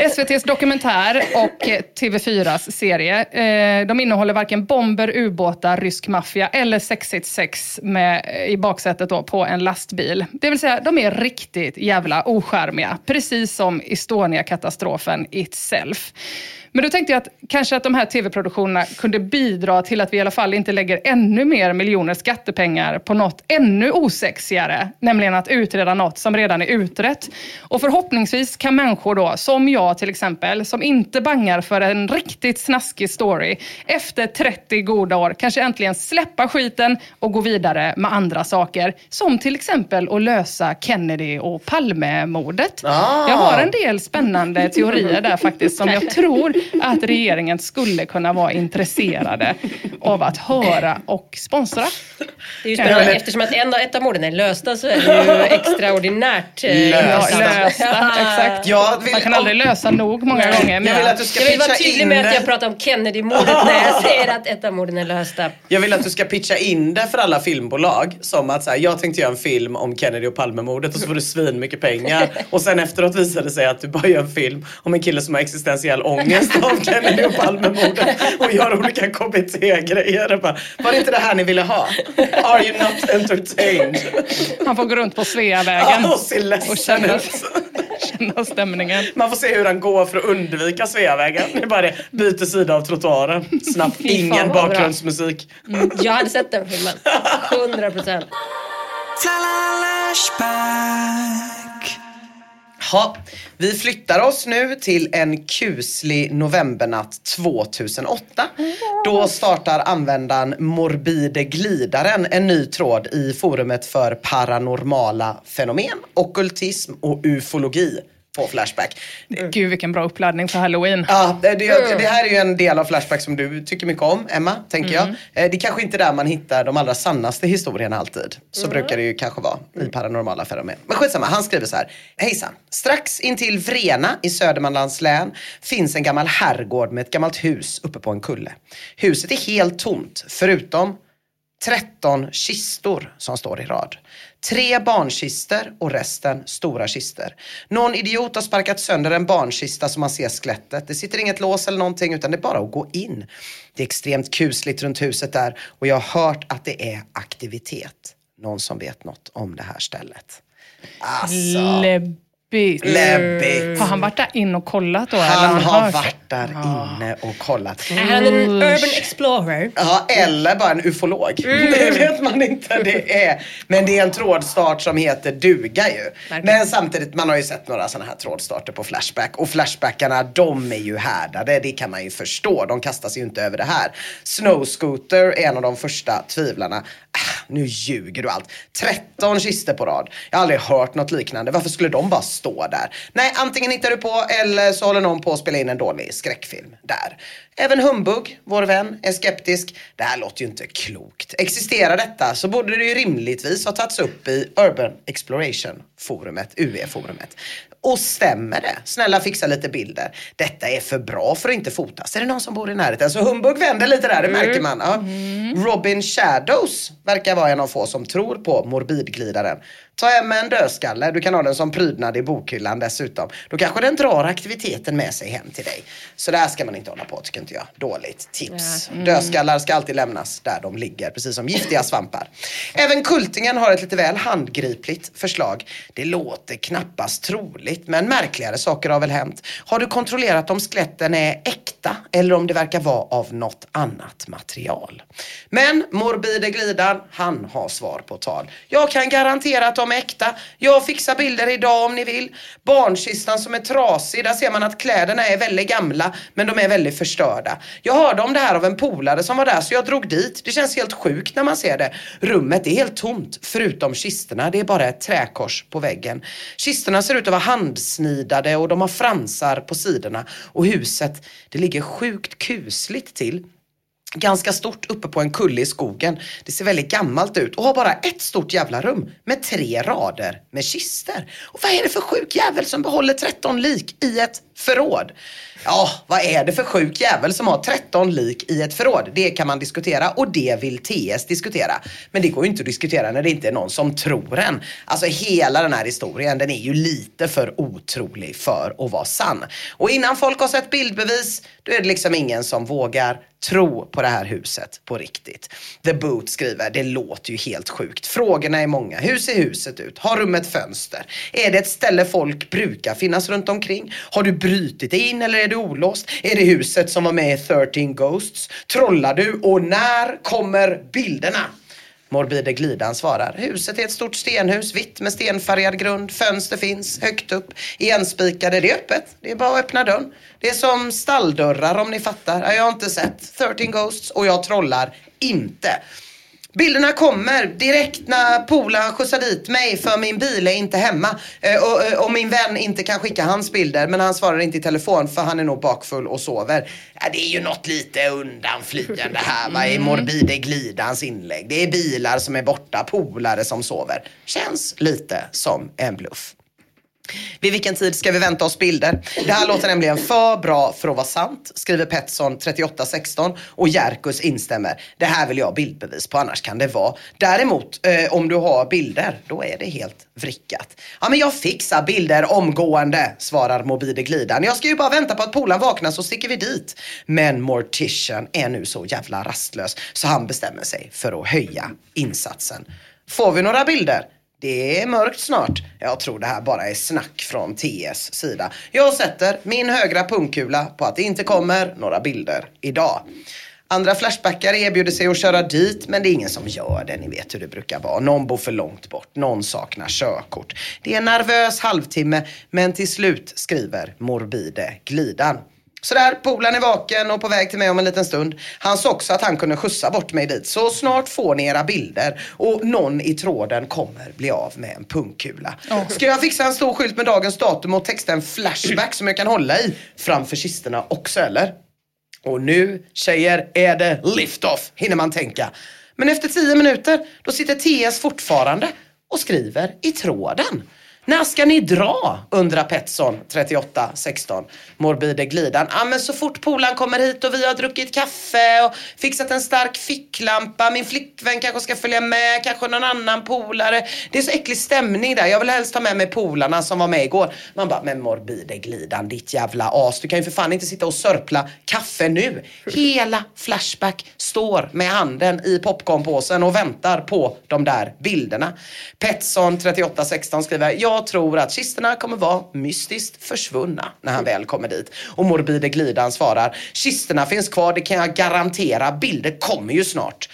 SVTs dokumentär och TV4s serie, eh, de innehåller varken bomber, ubåtar, rysk maffia eller sexigt sex med, i baksätet då på en lastbil. Det vill säga, de är riktigt jävla oskärmiga. Precis som Estonia-katastrofen itself. Men då tänkte jag att kanske att de här tv-produktionerna kunde bidra till att vi i alla fall inte lägger ännu mer miljoner skattepengar på något ännu osexigare, nämligen att utreda något som redan är utrett. Och förhoppningsvis kan människor då, som jag till exempel, som inte bangar för en riktigt snaskig story, efter 30 goda år kanske äntligen släppa skiten och gå vidare med andra saker. Som till exempel att lösa Kennedy och Palmemordet. Ah. Jag har en del spännande teorier där faktiskt som jag [LAUGHS] tror att regeringen skulle kunna vara intresserade av att höra och sponsra. Det är ju spännande, eftersom att en, ett av morden är lösta så är det ju [LAUGHS] extraordinärt eh, Lösta. Lösta, exakt. Jag vill, Man kan aldrig lösa nog många gånger. Men Jag vill att du ska Jag vill vara pitcha tydlig med att jag pratar om Kennedy-mordet när jag [LAUGHS] säger att ett av morden är lösta. Jag vill att du ska pitcha in det för alla filmbolag. Som att så här, jag tänkte göra en film om Kennedy och Palmemordet och så får du svin mycket pengar. [LAUGHS] Och sen efteråt visar det sig att du bara gör en film om en kille som har existentiell ångest av Kennedy och Palmemordet och gör olika KBT-grejer. Var det inte det här ni ville ha? Are you not entertained? Han får gå runt på Sveavägen Ja, och se ledsen och känna, ut. känna stämningen. Man får se hur han går för att undvika Sveavägen. Det är bara det, byter sida av trottoaren. Snabbt, ingen bakgrundsmusik. Mm, jag hade sett den filmen. 100 procent. Ha, vi flyttar oss nu till en kuslig novembernatt 2008. Då startar användaren Morbide Glidaren en ny tråd i forumet för paranormala fenomen, ockultism och ufologi på Flashback. Gud vilken bra uppladdning för halloween. Ja, det, det, det här är ju en del av Flashback som du tycker mycket om, Emma, tänker jag. Eh, Det är kanske inte där man hittar de allra sannaste historierna alltid. Så brukar det ju kanske vara i paranormala fenomen. Men skitsamma, han skriver så här. Hejsan. Strax intill Vrena i Södermanlands län finns en gammal herrgård med ett gammalt hus uppe på en kulle. Huset är helt tomt, förutom 13 kistor som står i rad. Tre barnkister och resten stora kister. Någon idiot har sparkat sönder en barnkista så man ser skelettet. Det sitter inget lås eller någonting utan det är bara att gå in. Det är extremt kusligt runt huset där och jag har hört att det är aktivitet. Någon som vet något om det här stället. Alltså, Läbbigt. läbbigt. Har han varit där in och kollat då? eller Han har hört? varit där inne och kollat. Är han en urban explorer? Ja, eller bara en ufolog. Det vet man inte. Det är. Men det är en trådstart som heter duga ju. Men samtidigt, man har ju sett några sådana här trådstarter på Flashback. Och Flashbackarna, de är ju härdade. Det kan man ju förstå. De kastar sig ju inte över det här. Snowscooter är en av de första tvivlarna. Ah, nu ljuger du allt. 13 kister på rad. Jag har aldrig hört något liknande. Varför skulle de bara stå där? Nej, antingen hittar du på eller så håller någon på att spela in en dålig skräckfilm där. Även Humbug, vår vän, är skeptisk. Det här låter ju inte klokt. Existerar detta så borde det ju rimligtvis ha tagits upp i Urban Exploration forumet, UE-forumet. Och stämmer det? Snälla fixa lite bilder. Detta är för bra för att inte fotas. Är det någon som bor i närheten? Så Humbug vänder lite där, det märker man. Ja. Robin Shadows verkar vara en av få som tror på morbidglidaren. Ta hem en dödskalle, du kan ha den som prydnad i bokhyllan dessutom. Då kanske den drar aktiviteten med sig hem till dig. Så där ska man inte hålla på tycker inte jag. Dåligt tips. Ja. Mm. Dödskallar ska alltid lämnas där de ligger, precis som giftiga svampar. Även Kultingen har ett lite väl handgripligt förslag. Det låter knappast troligt, men märkligare saker har väl hänt. Har du kontrollerat om skeletten är äkta eller om det verkar vara av något annat material? Men Morbide Glidan, han har svar på tal. Jag kan garantera att de är äkta. Jag fixar bilder idag om ni vill. Barnkistan som är trasig, där ser man att kläderna är väldigt gamla men de är väldigt förstörda. Jag hörde om det här av en polare som var där så jag drog dit. Det känns helt sjukt när man ser det. Rummet är helt tomt förutom kistorna. Det är bara ett träkors på väggen. Kistorna ser ut att vara handsnidade och de har fransar på sidorna. Och huset, det ligger sjukt kusligt till ganska stort uppe på en kulle i skogen. Det ser väldigt gammalt ut och har bara ett stort jävla rum med tre rader med kister. Och vad är det för sjuk jävel som behåller 13 lik i ett förråd? Ja, vad är det för sjuk jävel som har 13 lik i ett förråd? Det kan man diskutera och det vill TS diskutera. Men det går ju inte att diskutera när det inte är någon som tror en. Alltså hela den här historien, den är ju lite för otrolig för att vara sann. Och innan folk har sett bildbevis, då är det liksom ingen som vågar tro på det här huset på riktigt. The Boot skriver, det låter ju helt sjukt. Frågorna är många. Hur ser huset ut? Har rummet fönster? Är det ett ställe folk brukar finnas runt omkring? Har du brutit dig in eller är du olåst? Är det huset som var med i 13 Ghosts? Trollar du? Och när kommer bilderna? Morbide Glidan svarar. Huset är ett stort stenhus, vitt med stenfärgad grund. Fönster finns högt upp, igenspikade. Det är öppet. Det är bara att öppna dörren. Det är som stalldörrar om ni fattar. Jag har inte sett 13 Ghosts och jag trollar inte. Bilderna kommer direkt när polaren skjutsar dit mig för min bil är inte hemma. Eh, och, eh, och, min vän inte kan skicka hans bilder men han svarar inte i telefon för han är nog bakfull och sover. Ja, det är ju något lite undanflyende här va, i Morbide Glidans inlägg. Det är bilar som är borta, polare som sover. Känns lite som en bluff. Vid vilken tid ska vi vänta oss bilder? Det här låter nämligen för bra för att vara sant, skriver Pettersson 3816 och Jerkus instämmer. Det här vill jag ha bildbevis på, annars kan det vara. Däremot, eh, om du har bilder, då är det helt vrickat. Ja, men jag fixar bilder omgående, svarar Mobide Glidan. Jag ska ju bara vänta på att polaren vaknar så sticker vi dit. Men Mortician är nu så jävla rastlös så han bestämmer sig för att höja insatsen. Får vi några bilder? Det är mörkt snart. Jag tror det här bara är snack från TS sida. Jag sätter min högra pungkula på att det inte kommer några bilder idag. Andra Flashbackare erbjuder sig att köra dit men det är ingen som gör det. Ni vet hur det brukar vara. Någon bor för långt bort, någon saknar körkort. Det är en nervös halvtimme men till slut skriver Morbide Glidan. Sådär, polaren är vaken och på väg till mig om en liten stund. Han sa också att han kunde skjutsa bort mig dit. Så snart får ni era bilder och någon i tråden kommer bli av med en pungkula. Oh. Ska jag fixa en stor skylt med dagens datum och texta en flashback som jag kan hålla i framför kistorna också eller? Och nu tjejer är det lift-off, hinner man tänka. Men efter tio minuter, då sitter TS fortfarande och skriver i tråden. När ska ni dra? undrar Pettersson 3816. Morbide glidan. Ja men så fort polan kommer hit och vi har druckit kaffe och fixat en stark ficklampa. Min flickvän kanske ska följa med, kanske någon annan polare. Det är så äcklig stämning där. Jag vill helst ta med mig polarna som var med igår. Man bara, men morbide glidan ditt jävla as. Du kan ju för fan inte sitta och sörpla kaffe nu. Hela Flashback står med handen i popcornpåsen och väntar på de där bilderna. Pettersson 3816 skriver, jag tror att kistorna kommer vara mystiskt försvunna när han väl kommer dit. Och Morbide Glidan svarar, kistorna finns kvar, det kan jag garantera, bilder kommer ju snart.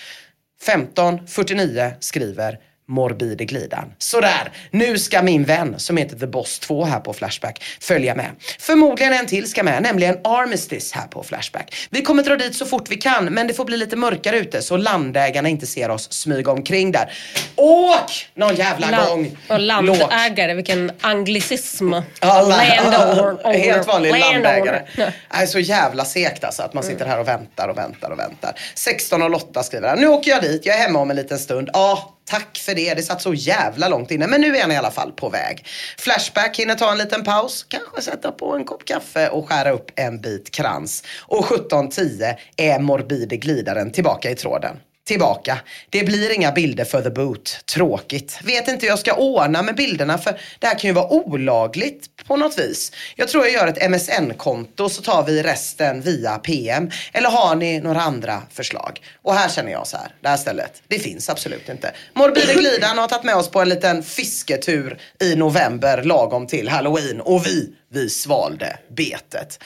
1549 skriver Morbide Glidan. Sådär, nu ska min vän som heter The Boss 2 här på Flashback följa med. Förmodligen en till ska med, nämligen Armistice här på Flashback. Vi kommer dra dit så fort vi kan, men det får bli lite mörkare ute så landägarna inte ser oss smyga omkring där. Åk någon jävla Land- gång! Och landägare, vilken anglicism. La- Landowner. [LAUGHS] Helt vanlig landägare. Är så jävla segt alltså att man sitter här och väntar och väntar och väntar. 16 och Lotta skriver här. Nu åker jag dit, jag är hemma om en liten stund. Ja, tack för det. Det satt så jävla långt inne. Men nu är han i alla fall på väg. Flashback hinner ta en liten paus. Kanske sätta på en kopp kaffe och skära upp en bit krans. Och 17.10 är morbide glidaren tillbaka i tråden tillbaka. Det blir inga bilder för the boot. Tråkigt. Vet inte hur jag ska ordna med bilderna för det här kan ju vara olagligt på något vis. Jag tror jag gör ett MSN-konto så tar vi resten via PM. Eller har ni några andra förslag? Och här känner jag så här, det här stället, det finns absolut inte. Morbide Glidan har tagit med oss på en liten fisketur i november lagom till halloween och vi, vi svalde betet.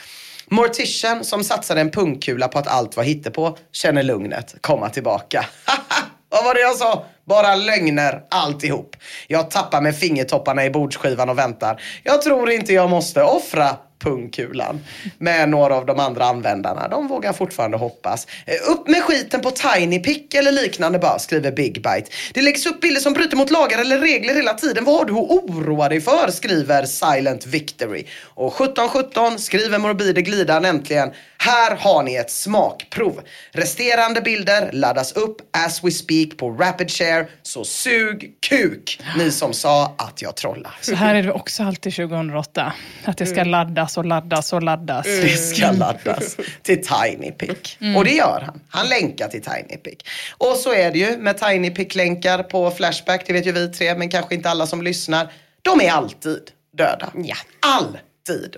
Mortician som satsade en pungkula på att allt var hittepå känner lugnet komma tillbaka. [LAUGHS] Vad var det jag sa? Bara lögner alltihop. Jag tappar med fingertopparna i bordsskivan och väntar. Jag tror inte jag måste offra pungkulan. Med några av de andra användarna. De vågar fortfarande hoppas. Eh, Upp med skiten på TinyPic eller liknande bara, skriver Big Bite. Det läggs upp bilder som bryter mot lagar eller regler hela tiden. Vad har du att oroa dig för? Skriver Silent Victory. Och 1717 skriver Morbide Glidan äntligen. Här har ni ett smakprov. Resterande bilder laddas upp as we speak på Rapid Share. Så sug kuk, ni som sa att jag trollar. Så här är det också alltid 2008. Att det ska laddas och laddas och laddas. Det ska laddas till TinyPic. Mm. Och det gör han. Han länkar till TinyPic. Och så är det ju med TinyPic-länkar på Flashback. Det vet ju vi tre, men kanske inte alla som lyssnar. De är alltid döda. Ja. Alltid.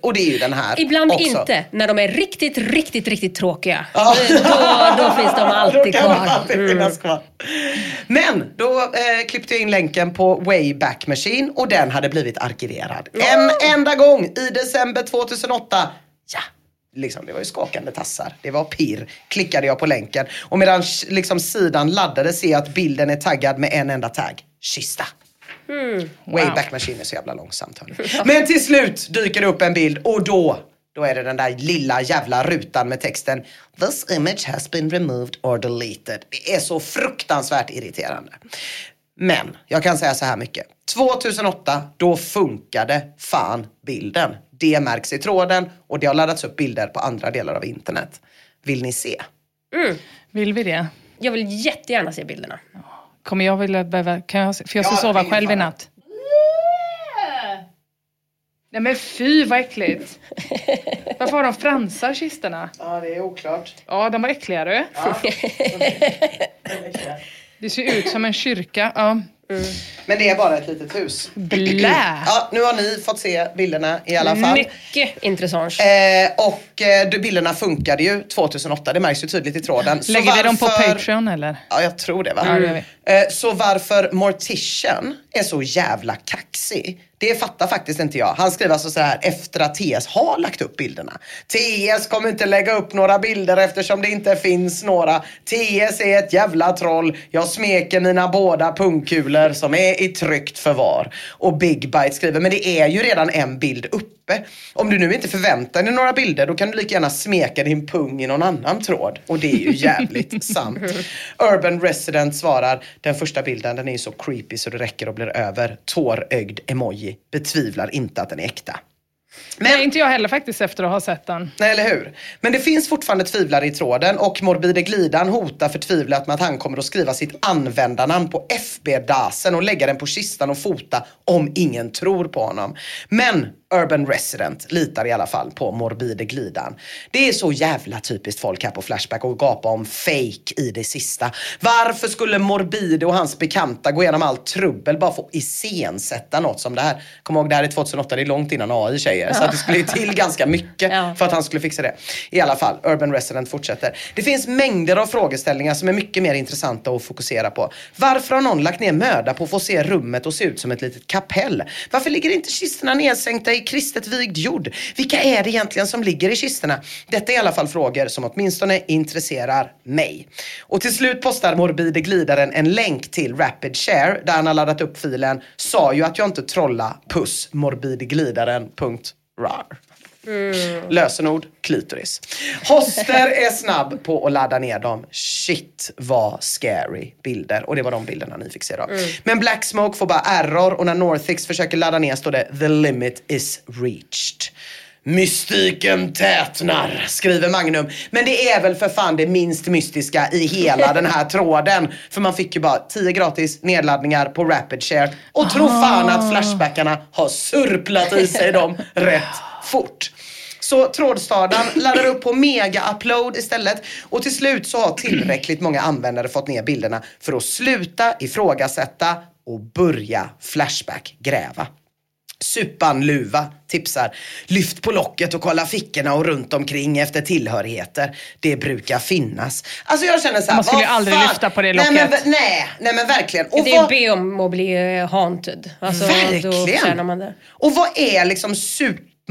Och det är ju den här Ibland också. inte. När de är riktigt, riktigt, riktigt tråkiga. Ja. Då, då finns de alltid kvar. alltid Mm. kvar. Men då eh, klippte jag in länken på Wayback Machine och den hade blivit arkiverad. En enda gång i december 2008. Ja, liksom, det var ju skakande tassar. Det var pirr. Klickade jag på länken och medan liksom, sidan laddade ser jag att bilden är taggad med en enda tagg. Kista. Wayback Machine är så jävla långsamt hörni. Men till slut dyker det upp en bild och då, då är det den där lilla jävla rutan med texten This image has been removed or deleted. Det är så fruktansvärt irriterande. Men jag kan säga så här mycket. 2008, då funkade fan bilden. Det märks i tråden och det har laddats upp bilder på andra delar av internet. Vill ni se? Vill vi det? Jag vill jättegärna se bilderna. Kommer jag vilja behöva... Kan jag, för jag ska Ja, sova själv i natt. Nej men fy vad äckligt. Varför har de fransar kistorna? Ja, det är oklart. Ja, de var äckliga du. Det ser ut som en kyrka. Ja. Men det är bara ett litet hus. Blä! Ja, nu har ni fått se bilderna i alla fall. Mycket intressant. Eh, och eh, de bilderna funkade ju 2008, det märks ju tydligt i tråden. Så Lägger vi dem på varför- Patreon eller? Ja, jag tror det va? Gör Eh, så varför Mortician är så jävla kaxig, det fattar faktiskt inte jag. Han skriver alltså så här efter att TS har lagt upp bilderna. TS kommer inte lägga upp några bilder eftersom det inte finns några. TS är ett jävla troll. Jag smeker mina båda pungkulor som är i tryggt förvar. Och Big Bite skriver, men det är ju redan en bild uppe. Om du nu inte förväntar dig några bilder då kan du lika gärna smeka din pung i någon annan tråd. Och det är ju jävligt [LAUGHS] sant. Urban Resident svarar, den första bilden den är ju så creepy så det räcker och blir över. Tårögd emoji. Betvivlar inte att den är äkta. Nej, inte jag heller faktiskt efter att ha sett den. Nej, eller hur? Men det finns fortfarande tvivlare i tråden och Morbide Glidan hotar förtvivlat med att han kommer att skriva sitt användarnamn på FB-dasen och lägga den på kistan och fota om ingen tror på honom. Men Urban Resident litar i alla fall på Morbide Glidan. Det är så jävla typiskt folk här på Flashback och gapa om fake i det sista. Varför skulle Morbide och hans bekanta gå igenom allt trubbel bara för att iscensätta något som det här? Kom ihåg, det här är 2008, det är långt innan AI tjejer. Så att det skulle ju till ganska mycket för att han skulle fixa det. I alla fall, Urban Resident fortsätter. Det finns mängder av frågeställningar som är mycket mer intressanta att fokusera på. Varför har någon lagt ner möda på att få se rummet och se ut som ett litet kapell? Varför ligger inte kistorna nedsänkta i kristet vigd jord? Vilka är det egentligen som ligger i kistorna? Detta är i alla fall frågor som åtminstone intresserar mig. Och till slut postar Morbide Glidaren en länk till Rapid Share där han har laddat upp filen. Sa ju att jag inte trolla. Puss morbideglidaren.rar. Lösenord klitoris. Hoster är snabb på att ladda ner dem. Shit vad scary bilder. Och det var de bilderna ni fick se då. Men Black Smoke får bara error och när Northix försöker ladda ner står det the limit is reached. Mystiken tätnar, skriver Magnum. Men det är väl för fan det minst mystiska i hela den här tråden. För man fick ju bara 10 gratis nedladdningar på Rapid Share. Och tro fan att Flashbackarna har surplat i sig dem [LAUGHS] rätt fort. Så trådstaden [COUGHS] laddar upp på mega-upload istället och till slut så har tillräckligt många användare fått ner bilderna för att sluta ifrågasätta och börja Flashback-gräva. Supan-Luva tipsar. Lyft på locket och kolla fickorna och runt omkring efter tillhörigheter. Det brukar finnas. Alltså jag känner såhär, Man skulle ju aldrig fan? lyfta på det Nej men, locket. nej, nej men verkligen. Och det är vad- be om att bli eh, haunted. Alltså, Då Verkligen. förtjänar man det. Och vad är liksom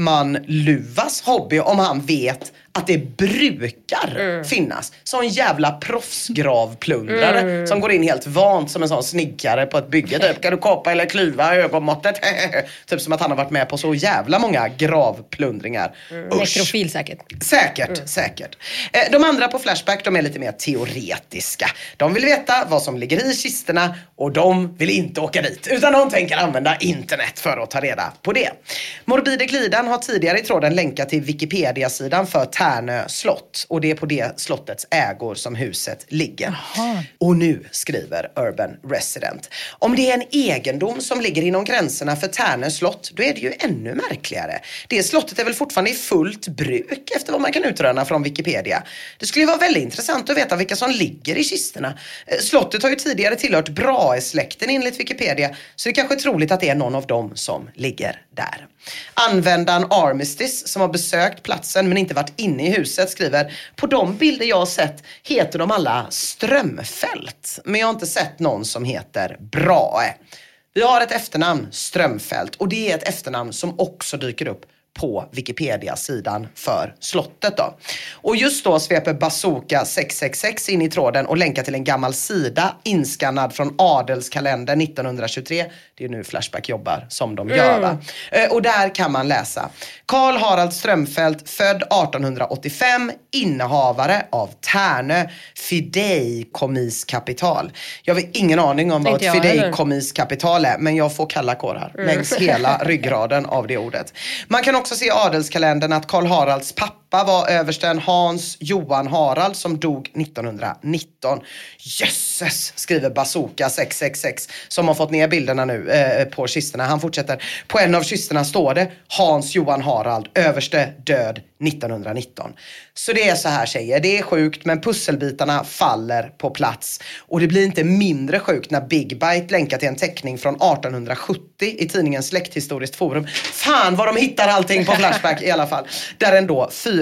man Luvas hobby om han vet att det brukar Mm. finnas? Sån jävla proffsgravplundrare Mm. som går in helt vant som en sån snickare på ett bygge. Typ, kan du kapa eller klyva ögonmåttet? [LAUGHS] typ som att han har varit med på så jävla många gravplundringar. Usch. Nekrofil säkert. Säkert, säkert. Eh, De andra på Flashback, de är lite mer teoretiska. De vill veta vad som ligger i kisterna och de vill inte åka dit. Utan de tänker använda internet för att ta reda på det. Morbide Glidan har tidigare i tråden länkat till Wikipedia-sidan för Tärnö slott. Och det är på det slottets ägor som huset ligger. Och nu skriver Urban Resident. Om det är en egendom som ligger inom gränserna för Tärnö slott, då är det ju ännu märkligare. Det slottet är väl fortfarande i fullt bruk efter vad man kan utröna från Wikipedia. Det skulle ju vara väldigt intressant att veta vilka som ligger i kisterna. Eh, Slottet har ju tidigare tillhört Brahe-släkten enligt Wikipedia, så det kanske är troligt att det är någon av dem som ligger där. Användaren Armistice som har besökt platsen men inte varit inne inne i huset skriver På de bilder jag har sett heter de alla Strömfält. Men jag har inte sett någon som heter Brahe. Vi har ett efternamn, Strömfält, och det är ett efternamn som också dyker upp på Wikipedia-sidan för slottet då. Och just då sveper Bazooka 666 in i tråden och länkar till en gammal sida inskannad från adelskalendern 1923. Det är nu Flashback jobbar som de gör va? Eh, Och där kan man läsa Karl Harald Strömfält, född 1885, innehavare av Tärnö fideikommisskapital. Jag har ingen aning om vad ett fideikommisskapital är, men jag får kalla kårar längs hela [LAUGHS] ryggraden av det ordet. Man kan också se i adelskalendern att Karl Haralds pappa pappa var översten Hans Johan Harald som dog 1919. Jösses, skriver Bazooka 666 som har fått ner bilderna nu eh, eh, på kistorna. Han fortsätter. På en av kistorna står det Hans Johan Harald, överste död 1919. Så det är så här tjejer, det är sjukt men pusselbitarna faller på plats. Och det blir inte mindre sjukt när Big Bite länkar till en teckning från 1870 i tidningen Släkthistoriskt forum. Fan vad de hittar allting på Flashback i alla fall. Där ändå fyra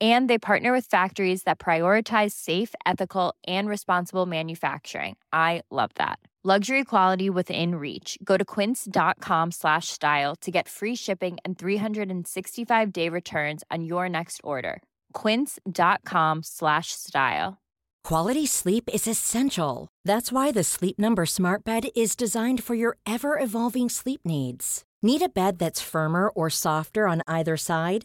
and they partner with factories that prioritize safe, ethical, and responsible manufacturing. I love that. Luxury quality within reach. Go to quince.com slash style to get free shipping and 365 day returns on your next order. Quince.com slash style. Quality sleep is essential. That's why the Sleep Number Smart Bed is designed for your ever evolving sleep needs. Need a bed that's firmer or softer on either side?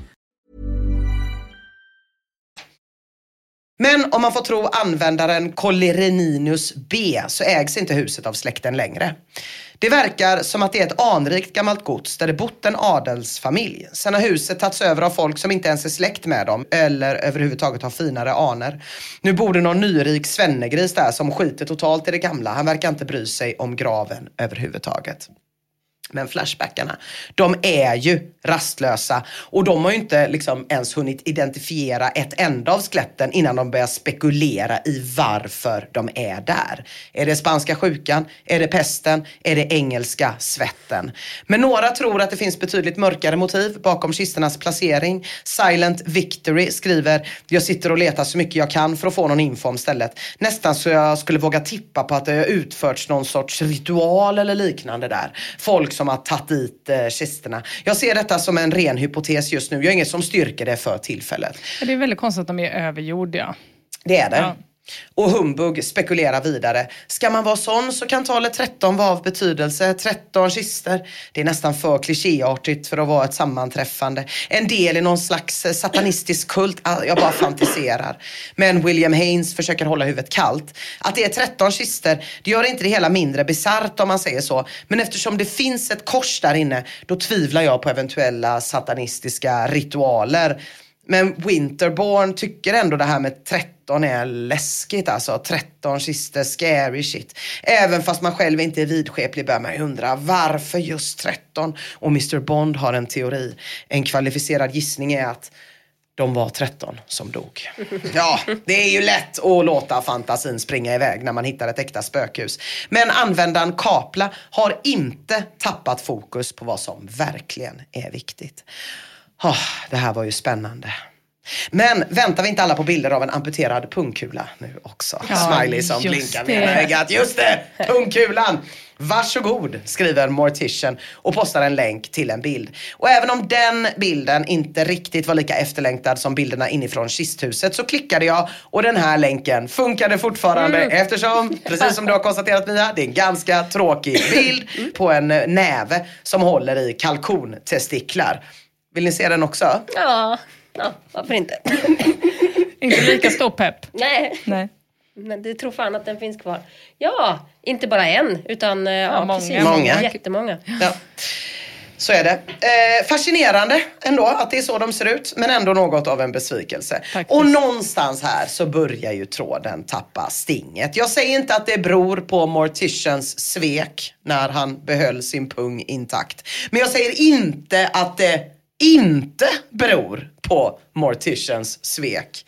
Men om man får tro användaren Collereninus B så ägs inte huset av släkten längre. Det verkar som att det är ett anrikt gammalt gods där det bott en adelsfamilj. Sen har huset tagits över av folk som inte ens är släkt med dem eller överhuvudtaget har finare aner. Nu bor det någon nyrik svennegris där som skiter totalt i det gamla. Han verkar inte bry sig om graven överhuvudtaget. Men Flashbackarna, de är ju rastlösa och de har ju inte liksom ens hunnit identifiera ett enda av skeletten innan de börjar spekulera i varför de är där. Är det spanska sjukan? Är det pesten? Är det engelska svetten? Men några tror att det finns betydligt mörkare motiv bakom kisternas placering. Silent Victory skriver, jag sitter och letar så mycket jag kan för att få någon info om stället. Nästan så jag skulle våga tippa på att det har utförts någon sorts ritual eller liknande där. Folk som har tagit dit eh, kisterna. Jag ser detta som en ren hypotes just nu. Jag har inget som styrker det för tillfället. Det är väldigt konstigt att de är överjordiga. Det är det. Ja. Och Humbug spekulerar vidare. Ska man vara sån så kan talet 13 vara av betydelse. 13 kister. Det är nästan för klichéartigt för att vara ett sammanträffande. En del i någon slags eh, satanistisk kult. Ah, jag bara fantiserar. Men William Haynes försöker hålla huvudet kallt. Att det är 13 kister, det gör inte det hela mindre bisarrt om man säger så. Men eftersom det finns ett kors där inne, då tvivlar jag på eventuella satanistiska ritualer. Men Winterborn tycker ändå det här med 13 är läskigt alltså. 13 kister, scary shit. Även fast man själv inte är vidskeplig bör man ju undra varför just 13? Och Mr Bond har en teori. En kvalificerad gissning är att de var 13 som dog. [LAUGHS] Ja, det är ju lätt att låta fantasin springa iväg när man hittar ett äkta spökhus. Men användaren Kapla har inte tappat fokus på vad som verkligen är viktigt. Oh, det här var ju spännande. Men väntar vi inte alla på bilder av en amputerad pungkula nu också? Ja, Smiley som blinkar det. med ögat. Just det! Pungkulan! Varsågod, skriver Mortician och postar en länk till en bild. Och även om den bilden inte riktigt var lika efterlängtad som bilderna inifrån kisthuset så klickade jag och den här länken funkade fortfarande Mm. eftersom, precis som du har konstaterat Mia, det är en ganska tråkig bild på en näve som håller i kalkontestiklar. Vill ni se den också? Ja, ja varför inte? [LAUGHS] Inte lika stor pepp. Nej. Nej. Men det tror fan att den finns kvar. Ja, inte bara en, utan eh, ja, många. precis. Många. Jättemånga. Ja. Så är det. Eh, fascinerande ändå att det är så de ser ut, men ändå något av en besvikelse. Faktiskt. Och någonstans här så börjar ju tråden tappa stinget. Jag säger inte att det beror på Morticians svek när han behöll sin pung intakt. Men jag säger inte att det inte beror på Morticians svek.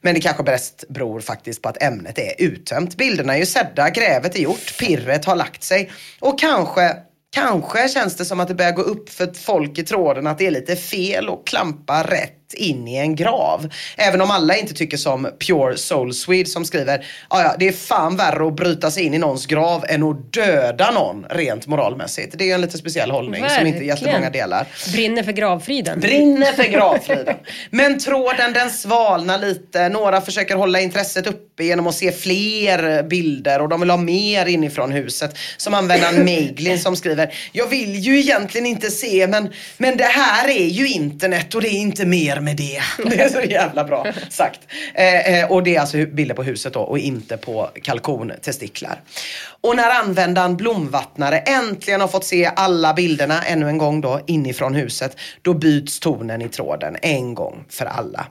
Men det kanske bäst beror faktiskt på att ämnet är uttömt. Bilderna är ju sedda, grävet är gjort, pirret har lagt sig och kanske Kanske känns det som att det börjar gå upp för folk i tråden att det är lite fel och klampa rätt in i en grav. Även om alla inte tycker som Pure Soul Swede som skriver "Ja, ja, det är fan värre att bryta sig in i någons grav än att döda någon rent moralmässigt. Det är en lite speciell hållning som inte Verkligen. jättemånga delar. Brinner för gravfriden. Brinner för gravfriden. [LAUGHS] Men tråden den svalnar lite. Några försöker hålla intresset uppe genom att se fler bilder och de vill ha mer inifrån huset. Som användaren [LAUGHS] Meglin som skriver Jag vill ju egentligen inte se men, men det här är ju internet och det är inte mer med det. [LAUGHS] Det är så jävla bra sagt. Eh, eh, och det är alltså bilder på huset då och inte på kalkontestiklar. Och när användaren Blomvattnare äntligen har fått se alla bilderna ännu en gång då inifrån huset, då byts tonen i tråden en gång för alla.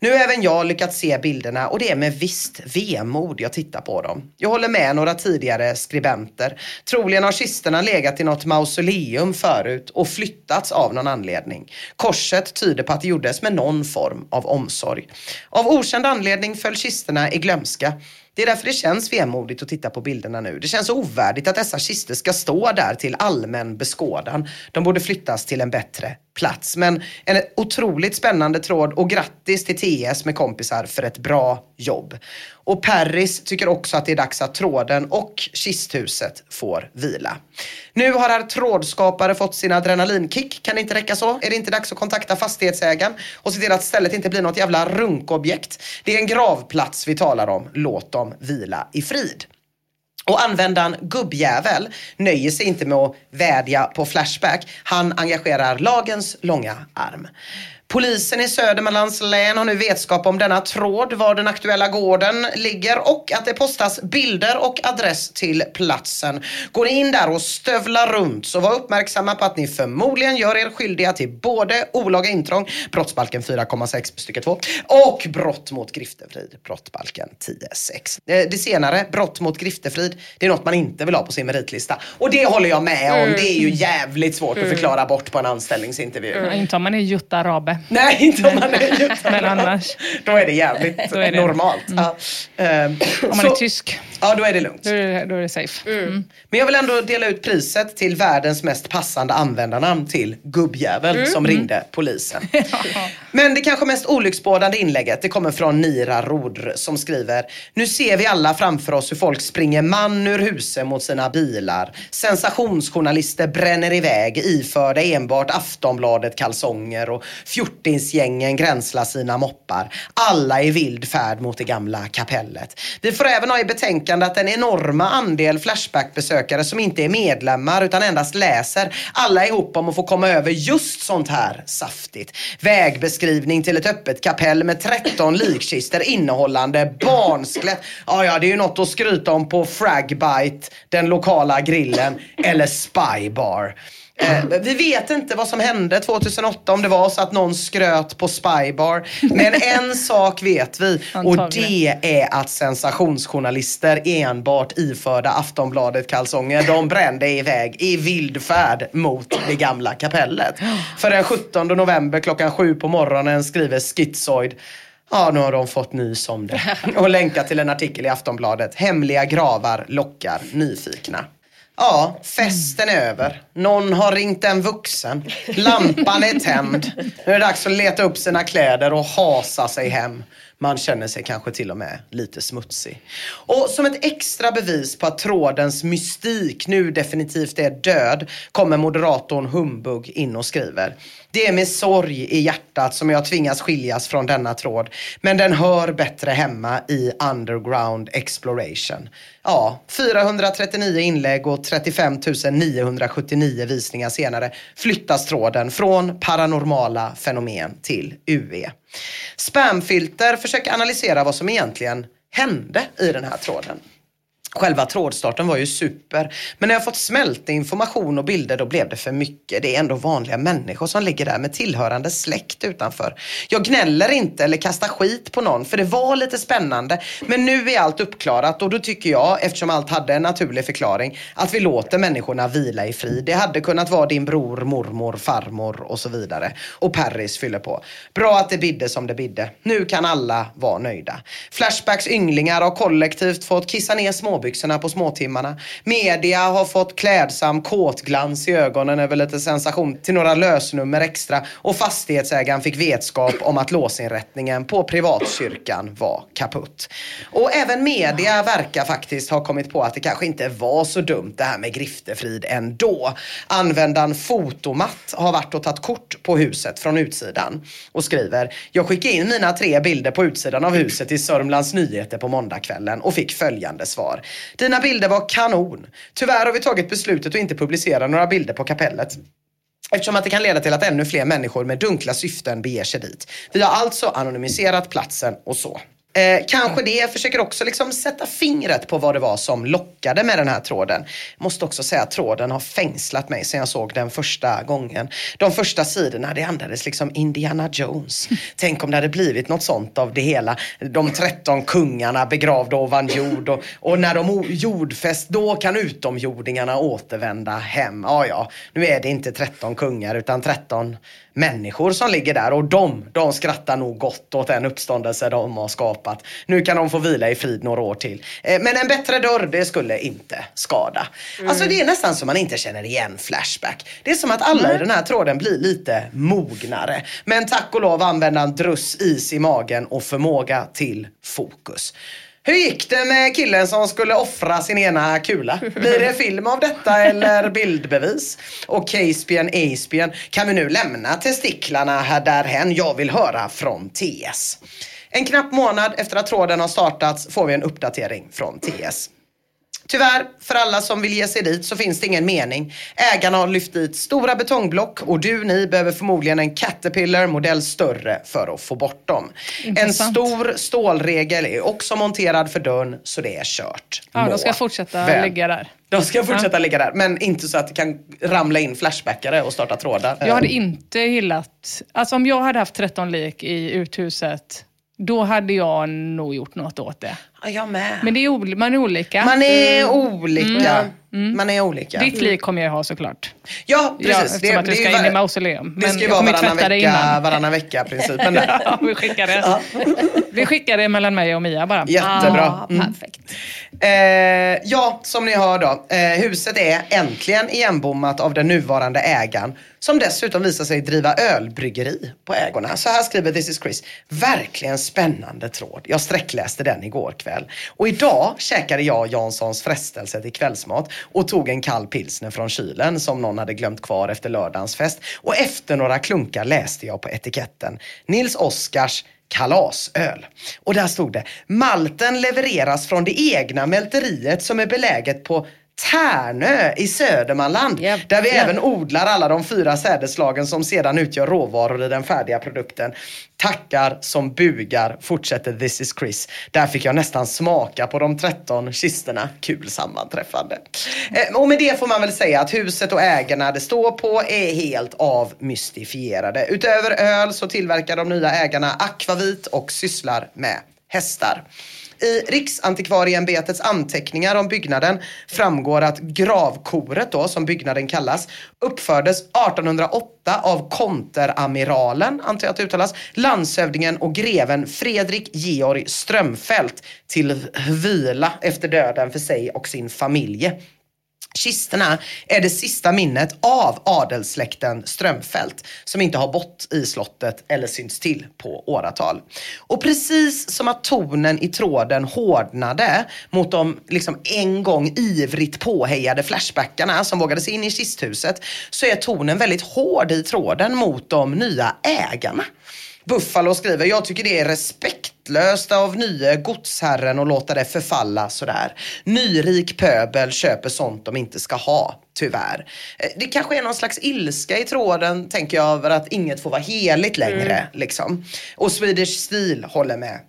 Nu har även jag lyckats se bilderna och det är med visst vemod jag tittar på dem. Jag håller med några tidigare skribenter. Troligen har kisterna legat i något mausoleum förut och flyttats av någon anledning. Korset tyder på att det gjordes med någon form av omsorg. Av okänd anledning föll kisterna i glömska. Det är därför det känns vemodigt att titta på bilderna nu. Det känns ovärdigt att dessa kister ska stå där till allmän beskådan. De borde flyttas till en bättre plats. Men en otroligt spännande tråd och grattis till TS med kompisar för ett bra jobb. Och Perris tycker också att det är dags att tråden och kisthuset får vila. Nu har herr trådskapare fått sin adrenalinkick. Kan det inte räcka så? Är det inte dags att kontakta fastighetsägaren och se till att stället inte blir något jävla runkobjekt? Det är en gravplats vi talar om. Låt dem vila i frid. Och användaren Gubbjävel nöjer sig inte med att vädja på Flashback. Han engagerar lagens långa arm. Polisen i Södermanlands län har nu vetskap om denna tråd, var den aktuella gården ligger och att det postas bilder och adress till platsen. Går ni in där och stövlar runt så var uppmärksamma på att ni förmodligen gör er skyldiga till både olaga intrång, brottsbalken 4,6 stycke 2 och brott mot griftefrid, brottsbalken 10,6. Eh, det senare, brott mot griftefrid, det är något man inte vill ha på sin meritlista. Och det håller jag med om. Mm. Det är ju jävligt svårt att Mm. förklara bort på en anställningsintervju. Ja, inte om man är Jutta Rabe. Nej, inte om man är Jutta [LAUGHS] Men annars. Då är det jävligt [LAUGHS] Då är det- normalt. Ja. Ehm, Om man så- är tysk. Ja, då är det lugnt. Då är det, då är det safe. Mm. Men jag vill ändå dela ut priset till världens mest passande användarnamn till gubbjävel Mm. som ringde polisen. [LAUGHS] Men det kanske mest olycksbådande inlägget det kommer från Nira Rodr som skriver Nu ser vi alla framför oss hur folk springer man ur huset mot sina bilar. Sensationsjournalister bränner iväg iförda enbart Aftonbladet kalsonger och fjortinsgängen gränslar sina moppar. Alla i vild färd mot det gamla kapellet. Vi får även ha i betänkande att den enorma andel Flashback-besökare som inte är medlemmar utan endast läser alla ihop om att få komma över just sånt här saftigt. Vägbeskrivning till ett öppet kapell med 13 likkistor innehållande barnsklätt. Ja, ja, det är ju något att skryta om på Fragbite, den lokala grillen, [LAUGHS] eller Spybar. Eh, vi vet inte vad som hände 2008 om det var så att någon skröt på Spybar. Men [LAUGHS] en sak vet vi och det är att sensationsjournalister enbart iförda Aftonbladet-kalsonger de brände iväg i vild färd mot det gamla kapellet. [GASPS] För den 17 november klockan sju på morgonen skriver Schizoid Ja, nu har de fått nys om det. [LAUGHS] Och länkar till en artikel i Aftonbladet. Hemliga gravar lockar nyfikna. Ja, festen är över. Någon har ringt en vuxen. Lampan är tänd. Nu är det dags att leta upp sina kläder och hasa sig hem. Man känner sig kanske till och med lite smutsig. Och som ett extra bevis på att trådens mystik nu definitivt är död kommer moderatorn Humbug in och skriver. Det är med sorg i hjärtat som jag tvingas skiljas från denna tråd. Men den hör bättre hemma i underground exploration. Ja, 439 inlägg och 35 979 visningar senare flyttas tråden från paranormala fenomen till UE. Spamfilter försöker analysera vad som egentligen hände i den här tråden. Själva trådstarten var ju super. Men när jag fått smälta information och bilder då blev det för mycket. Det är ändå vanliga människor som ligger där med tillhörande släkt utanför. Jag gnäller inte eller kastar skit på någon för det var lite spännande. Men nu är allt uppklarat och då tycker jag, eftersom allt hade en naturlig förklaring, att vi låter människorna vila i frid. Det hade kunnat vara din bror, mormor, farmor och så vidare. Och Paris fyller på. Bra att det bidde som det bidde. Nu kan alla vara nöjda. Flashbacks ynglingar har kollektivt fått kissa ner småbyxorna på småtimmarna. Media har fått klädsam kåtglans i ögonen över lite sensation till några lösnummer extra och fastighetsägaren fick vetskap om att låsinrättningen på privatkyrkan var kaputt. Och även media verkar faktiskt ha kommit på att det kanske inte var så dumt det här med griftefrid ändå. Användaren Fotomatt har varit och tagit kort på huset från utsidan och skriver Jag skickade in mina tre bilder på utsidan av huset till Sörmlands Nyheter på måndagskvällen och fick följande svar. Dina bilder var kanon. Tyvärr har vi tagit beslutet att inte publicera några bilder på kapellet. Eftersom att det kan leda till att ännu fler människor med dunkla syften beger sig dit. Vi har alltså anonymiserat platsen och så. Eh, kanske det. Försöker också liksom sätta fingret på vad det var som lockade med den här tråden. Måste också säga att tråden har fängslat mig sedan jag såg den första gången. De första sidorna det andades liksom Indiana Jones. [LAUGHS] Tänk om det hade blivit något sånt av det hela. De 13 kungarna begravda ovan jord och, och när de jordfäst då kan utomjordingarna återvända hem. Ja, ja, nu är det inte 13 kungar utan 13 människor som ligger där och de, de skrattar nog gott åt den uppståndelse de har skapat. Nu kan de få vila i frid några år till. Eh, Men en bättre dörr, det skulle inte skada. Alltså det är nästan som man inte känner igen Flashback. Det är som att alla i den här tråden blir lite mognare. Men tack och lov använder en druss is i magen och förmåga till fokus. Hur gick det med killen som skulle offra sin ena kula? Blir det film av detta eller bildbevis? Och Caspian Aspian, kan vi nu lämna testiklarna här därhen? Jag vill höra från TS. En knapp månad efter att tråden har startats får vi en uppdatering från TS. Tyvärr, för alla som vill ge sig dit så finns det ingen mening. Ägarna har lyft dit stora betongblock och du, ni behöver förmodligen en Caterpillar modell större för att få bort dem. Intressant. En stor stålregel är också monterad för dörren så det är kört. Ja, Må de ska fortsätta väl. ligga där. De ska fortsätta ligga där, men inte så att det kan ramla in flashbackare och starta trådar. Jag hade inte gillat... Alltså om jag hade haft 13 lik i uthuset, då hade jag nog gjort något åt det. Ja, jag med. Men det är, ol- man är olika. Man är Mm. olika. Mm. Man är olika. Ditt lik kommer jag ha såklart. Ja, precis. Ja, eftersom att du ska ju in i var- mausoleum. Det ska ju vara varannan det vecka, varannan vecka principen [LAUGHS] där. Ja, vi skickar det. Vi skickar det mellan mig och Mia bara. Jättebra. Mm. Perfekt. Eh, ja, som ni hör då. Eh, huset är äntligen igenbommat av den nuvarande ägaren. Som dessutom visar sig driva ölbryggeri på ägorna. Så här skriver This is Chris. Verkligen spännande tråd. Jag sträckläste den igår kväll. Och idag käkade jag Janssons frestelse till kvällsmat och tog en kall pilsner från kylen som någon hade glömt kvar efter lördagens fest. Och efter några klunkar läste jag på etiketten Nils Oskars kalasöl. Och där stod det, malten levereras från det egna mälteriet som är beläget på Tärnö i Södermanland. där vi även odlar alla de fyra sädesslagen som sedan utgör råvaror i den färdiga produkten. Tackar som bugar, fortsätter This is Chris. Där fick jag nästan smaka på de 13 kisterna. Kul sammanträffande. Eh, och med det får man väl säga att huset och ägarna det står på är helt avmystifierade. Utöver öl så tillverkar de nya ägarna akvavit och sysslar med hästar. I Riksantikvarieämbetets anteckningar om byggnaden framgår att gravkoret då, som byggnaden kallas, uppfördes 1808 av konteramiralen, antar jag att det uttalas, landshövdingen och greven Fredrik Georg Strömfält till vila efter döden för sig och sin familj. Kisterna är det sista minnet av adelssläkten Strömfält som inte har bott i slottet eller synts till på åratal. Och precis som att tonen i tråden hårdnade mot de liksom en gång ivrigt påhejade flashbackarna som vågade sig in i kisthuset så är tonen väldigt hård i tråden mot de nya ägarna. Buffalo skriver, jag tycker det är respektlöst av nye godsherren att låta det förfalla sådär. Nyrik pöbel köper sånt de inte ska ha, tyvärr. Eh, Det kanske är någon slags ilska i tråden, tänker jag, över att inget får vara heligt längre. Liksom. Och Swedish Steel håller med.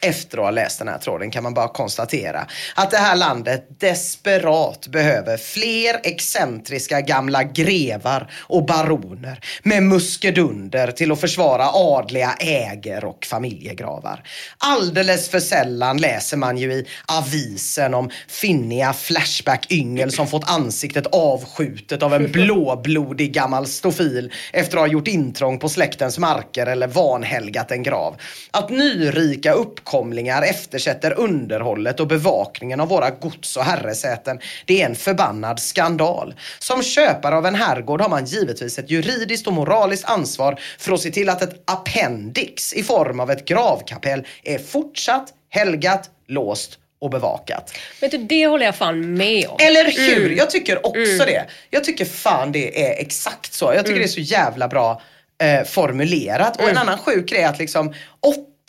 Efter att ha läst den här tråden kan man bara konstatera att det här landet desperat behöver fler excentriska gamla grevar och baroner med muskedunder till att försvara adliga äger och familjegravar. Alldeles för sällan läser man ju i avisen om finniga flashback-yngel som fått ansiktet avskjutet av en [LAUGHS] blåblodig gammal stofil efter att ha gjort intrång på släktens marker eller vanhelgat en grav. Att nyrika uppkomlingar eftersätter underhållet och bevakningen av våra gods och herresäten, det är en förbannad skandal. Som köpare av en herrgård har man givetvis ett juridiskt och moraliskt ansvar för att se till att ett appendix i form av ett gravkapell är fortsatt helgat, låst och bevakat. Vet du, det håller jag fan med om. Eller hur? Mm. Jag tycker också Mm. det. Jag tycker fan det är exakt så. Jag tycker Mm. det är så jävla bra eh, formulerat. Och en Mm. annan sjuk grej är att liksom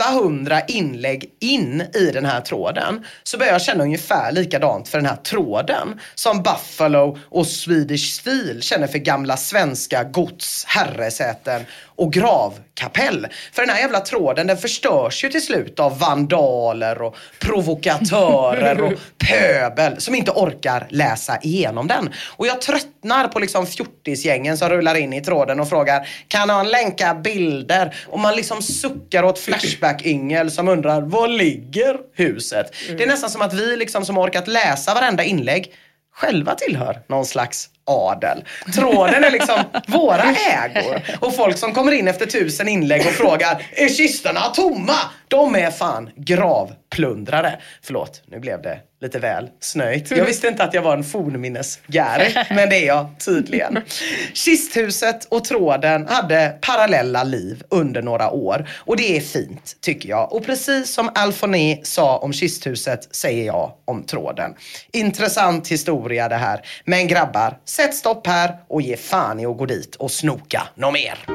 800 inlägg in i den här tråden så börjar jag känna ungefär likadant för den här tråden som Buffalo och Swedish Steel känner för gamla svenska gods, herresäten och gravkapell. För den här jävla tråden den förstörs ju till slut av vandaler och provokatörer och [LAUGHS] pöbel som inte orkar läsa igenom den. Och jag tröttnar på liksom fjortisgängen som rullar in i tråden och frågar kan han länka bilder? Och man liksom suckar åt Flashback-yngel som undrar var ligger huset? Det är nästan som att vi liksom som orkat läsa varenda inlägg själva tillhör någon slags adel. Tråden är liksom våra ägor. Och folk som kommer in efter tusen inlägg och frågar är kistorna tomma? De är fan gravplundrare. Förlåt, nu blev det lite väl snöjt. Jag visste inte att jag var en fornminnesgäri, men det är jag tydligen. Kisthuset och tråden hade parallella liv under några år och det är fint tycker jag. Och precis som Alfoné sa om kisthuset säger jag om tråden. Intressant historia det här. Men grabbar, sätt stopp här och ge fan i att gå dit och snoka något mer.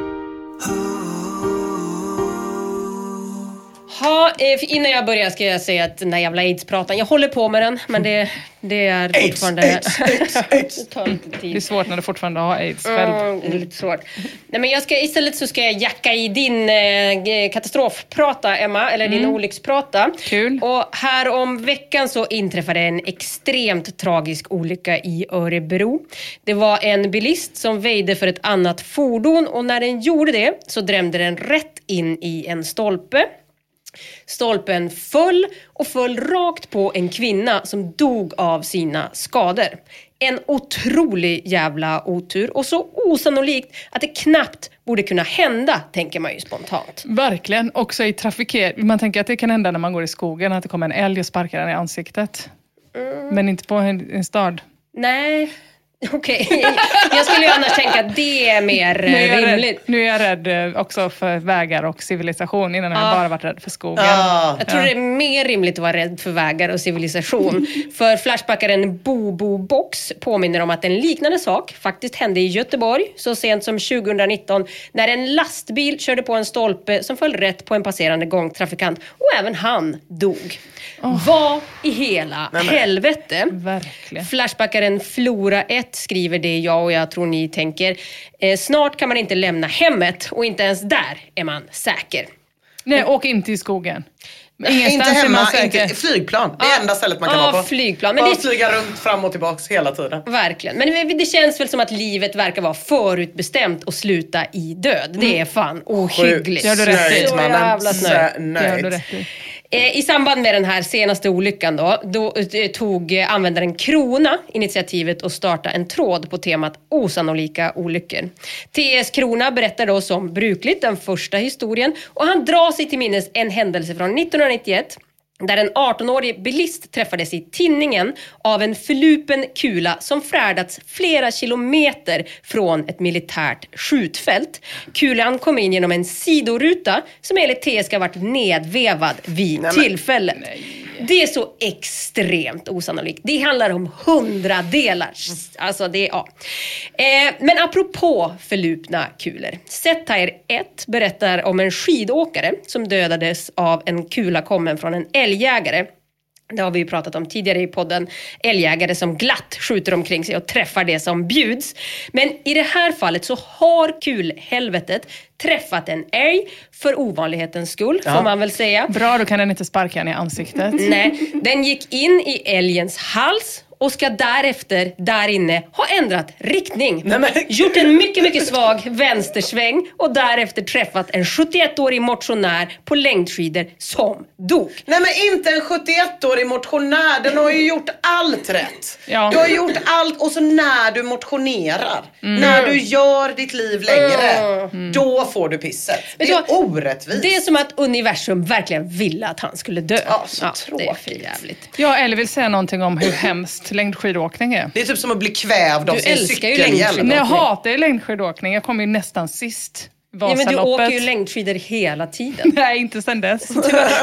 Ha, eh, innan jag börjar ska jag säga att den där jävla aids-pratan, jag håller på med den men det, det är fortfarande... aids, aids, [LAUGHS] aids. det tar lite tid. Det är svårt när du fortfarande har aids själv. Mm, det är lite svårt. Nej, men jag ska, istället så ska jag jacka i din eh, katastrofprata, Emma, eller din Mm. olycksprata. Kul. Och här om veckan så inträffade en extremt tragisk olycka i Örebro. Det var en bilist som väjde för ett annat fordon och när den gjorde det så drämde den rätt in i en stolpe. Stolpen föll och föll rakt på en kvinna som dog av sina skador. En otrolig jävla otur och så osannolikt att det knappt borde kunna hända, tänker man ju spontant. Verkligen. Också i trafikering. Man tänker att det kan hända när man går i skogen, att det kommer en älg och sparkar en i ansiktet. Men inte på en, en stad. Nej, okej. [LAUGHS] Jag skulle ju annars tänka att det är mer Nu är, rimligt. rädd, nu är jag rädd eh, också för vägar och civilisation. Innan har jag Ja. bara varit rädd för skogen. Ah. Jag tror Ja. det är mer rimligt att vara rädd för vägar och civilisation. [LAUGHS] för Flashbackaren Bobo Box påminner om att en liknande sak faktiskt hände i Göteborg så sent som 2019 när en lastbil körde på en stolpe som föll rätt på en passerande gångtrafikant och även han dog. Vad i hela helvete? Verkligen. Flashbackaren Flora 1 skriver det jag och jag tror ni tänker. Eh, snart kan man inte lämna hemmet och inte ens där är man säker. Nej, åk inte i skogen. Inte Ingenstans är hemma, man säker. inte flygplan. Det är enda stället man kan Ja, vara på. flygplan. Men Bara det- flyga runt fram och tillbaks hela tiden. Verkligen. Men det känns väl som att livet verkar vara förutbestämt och sluta i död. Det är fan ohyggligt. Det har du rätt i. Så jävla snöigt. Eh, I. Samband med den här senaste olyckan då, då eh, tog användaren Krona initiativet att starta en tråd på temat osannolika olyckor. TS Krona berättar då som brukligt den första historien och han drar sig till minnes en händelse från 1991 där en 18-årig bilist träffades i tinningen av en förlupen kula som färdats flera kilometer från ett militärt skjutfält. Kulan kom in genom en sidoruta som enligt TS ska ha varit nedvevad vid tillfället. Det är så extremt osannolikt. Det handlar om hundradelar. Alltså det, ja. Eh, men apropå förlupna kulor. Setire 1 berättar om en skidåkare som dödades av en kula kommen från en älgjägare. Det har vi ju pratat om tidigare i podden. Älgjägare som glatt skjuter omkring sig och träffar det som bjuds. Men i det här fallet så har kulhelvetet träffat en älg för ovanlighetens skull, får man väl säga. Bra, då kan den inte sparka en i ansiktet. Nej, den gick in i älgens hals och ska därefter där inne ha ändrat riktning. Gjort en mycket, mycket svag vänstersväng och därefter träffat en 71-årig motionär på längdskidor som dog. Nej men inte en 71-årig motionär, den har ju gjort allt rätt. Ja. Du har gjort allt och så när du motionerar, Mm. när du gör ditt liv längre, då får du pisset. Det Vet du är vad? orättvist. Det är som att universum verkligen ville att han skulle dö. Ja, så det är för tråkigt. jävligt. Ja, eller vill säga någonting om hur hemskt längdskidåkning är. Det är typ som att bli kvävd av Du sin älskar ju cykelhjälm. längdskidåkning. Nej, jag hatar ju längdskidåkning. Jag kom ju nästan sist. Ja, men du åker ju längdskidor hela tiden. [LAUGHS] Nej, inte sen dess. [LAUGHS]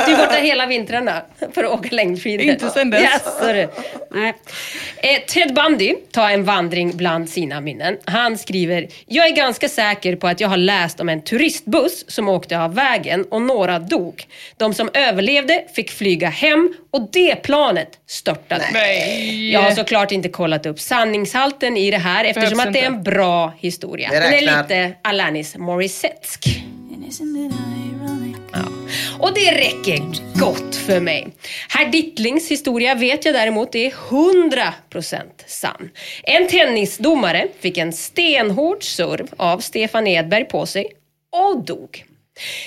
Du är borta hela vintrarna för att åka längdskidor. Inte sen dess. Du. Nej. Eh, Ted Bundy tar en vandring bland sina minnen. Han skriver, jag är ganska säker på att jag har läst om en turistbuss som åkte av vägen och några dog. De som överlevde fick flyga hem och det planet störtade. Nej. Jag har såklart inte kollat upp sanningshalten i det här eftersom att det är en bra historia. Det Den är lite Alanis Morissetsk. Ja. Och det räcker gott för mig. Herr Dittlings historia vet jag däremot är 100% sann. En tennisdomare fick en stenhård serv av Stefan Edberg på sig och dog.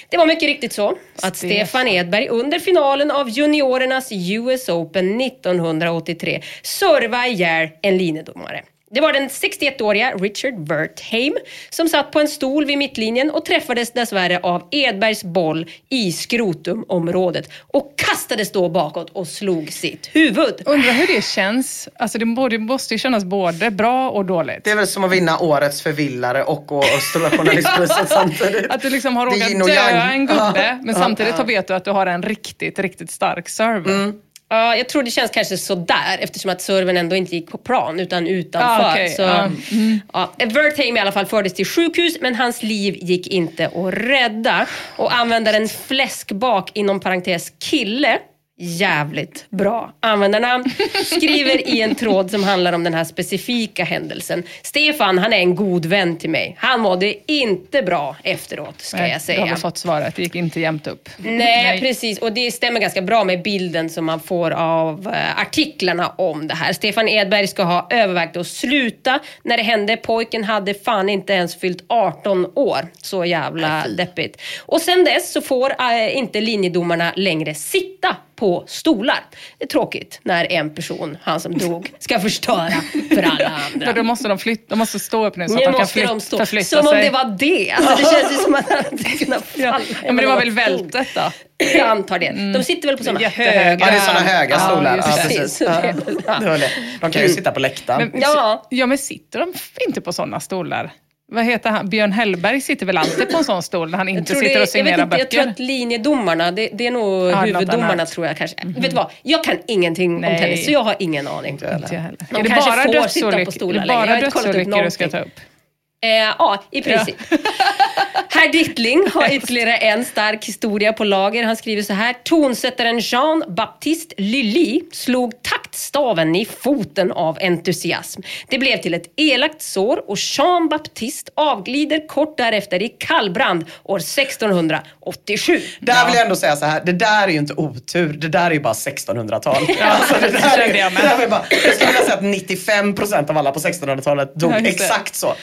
Det var mycket riktigt så att Stefan Edberg under finalen av juniorernas US Open 1983 servade ihjäl en linjedomare. Det var den 61-åriga Richard Wertheim som satt på en stol vid mittlinjen och träffades dessvärre av Edbergs boll i skrotumområdet och kastades då bakåt och slog sitt huvud. Undrar hur det känns. Alltså det både, måste ju kännas både bra och dåligt. Det är väl som att vinna årets förvillare och, och, Journalistpriset [LAUGHS] samtidigt. Att du liksom har råkat yang. en gubbe, Ja. men samtidigt vet du att du har en riktigt, riktigt stark server. Mm. Ja, jag tror det känns kanske sådär eftersom att servern ändå inte gick på plan utan utanför. Ah, okej, Så, ja. ja. Wertheim i alla fall fördes till sjukhus men hans liv gick inte att rädda. Och användaren Fläskbak inom parentes kille Jävligt bra användarnamn. Skriver i en tråd som handlar om den här specifika händelsen. Stefan, han är en god vän till mig. Han mådde inte bra efteråt, ska Nej, jag har säga. vi fått svaret, det gick inte jämnt upp. Nej, precis. Och det stämmer ganska bra med bilden som man får av eh, artiklarna om det här. Stefan Edberg ska ha övervägt att sluta när det hände. Pojken hade fan inte ens fyllt 18 år. Så jävla deppigt. Och sen dess så får eh, inte linjedomarna längre sitta på stolar. Det är tråkigt när en person, han som dog, ska förstöra för alla [LAUGHS] andra. Men då måste de, flytta, de måste stå upp nu så Nu att de kan måste flyt, de stå. förflytta Som om sig. det var det. Alltså, det känns ju som att han hade kunnat falla. Ja, men det var väl vältet då? Jag antar det. De sitter väl på sådana höga... Ja, det är såna höga stolar. Ja, precis. Ja. det var det. De kan ju sitta på läktaren. Men, Ja. ja, men sitter de inte på sådana stolar? Vad heter han? Björn Hellberg sitter väl alltid på en sån stol när han inte sitter det, och jag, vet signerar inte, jag böcker? tror att linjedomarna, det, det är nog något huvuddomarna tror jag kanske. Vet du vad? Jag kan ingenting om Nej. tennis så jag har ingen aning. Inte jag heller. De är det kanske bara får sitta på dödsolyckor, är stolar det bara dödsolyckor du ska ta upp? Eh, ja, i princip. [LAUGHS] Herr Dittling har ytterligare en stark historia på lager. Han skriver så här. Tonsättaren Jean-Baptiste Lully slog taktstaven i foten av entusiasm. Det blev till ett elakt sår och Jean-Baptiste avglider kort därefter i kallbrand år 1687. Där vill jag ändå säga så här, det där är ju inte otur, det där är ju bara 1600-tal. [LAUGHS] alltså, det, där är, det där ju bara, jag skulle vilja säga att 95% av alla på 1600-talet dog Ja, exakt så.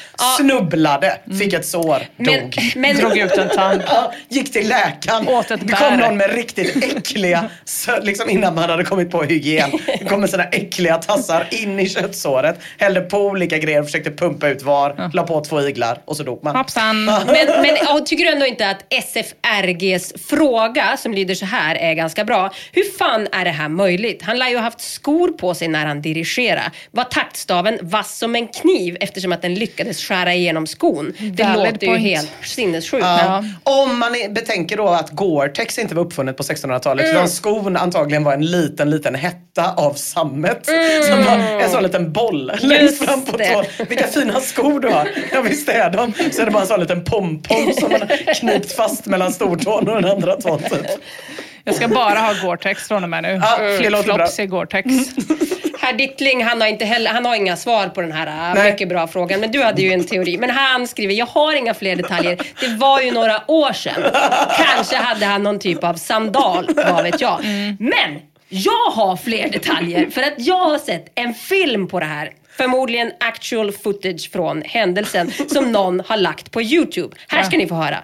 Snubblade, fick ett sår, Men, dog. men, Drog ut en tand. Ja, gick till läkaren. Åt ett det kom bär. någon med riktigt äckliga, så, liksom innan man hade kommit på hygien. Det kom med sådana äckliga tassar in i köttsåret. Hällde på olika grejer, försökte pumpa ut var, la på två iglar och så dog man. Hoppsan. Men, men ja, tycker du ändå inte att SFRGs fråga, som lyder så här, är ganska bra? Hur fan är det här möjligt? Han lär ju ha haft skor på sig när han dirigerade. Var taktstaven vass som en kniv eftersom att den lyckades skära igenom skon? Det Valid låter ju point. helt sinnessjukt. Ja. Om man är- betänker då att Gore-Tex inte var uppfunnet på 1600-talet Mm. utan skon antagligen var en liten, liten hetta av sammet. Mm. Som var en sån liten boll längst fram på tån. Vilka fina skor du har. Ja visst är de. Så är det bara en sån liten pompom som man har knipt fast mellan stortån och den andra tån typ. Jag ska bara ha Gore-Tex från och med nu. Ja, bra. Flops i Gore-Tex. Dittling, han har, inte heller, han har inga svar på den här äh, Nej. mycket bra frågan. Men du hade ju en teori. Men han skriver, jag har inga fler detaljer. Det var ju några år sedan. Kanske hade han någon typ av sandal, vad vet jag. Men jag har fler detaljer för att jag har sett en film på det här. Förmodligen actual footage från händelsen som någon har lagt på YouTube. Här ska ni få höra.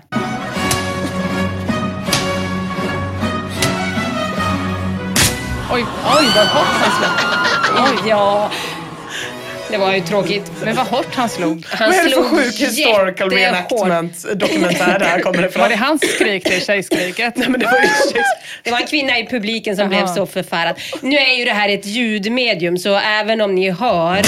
Oj, oj vad hårt han. Oj. Ja, det var ju tråkigt. Men vad hårt han slog. Han Vad är det för sjuk historical reenactment dokumentär det här kommer ifrån? Var det hans skrik till tjejskriket? Nej men det var ju Det var en kvinna i publiken som Jaha. blev så förfärad. Nu är ju det här ett ljudmedium så även om ni hör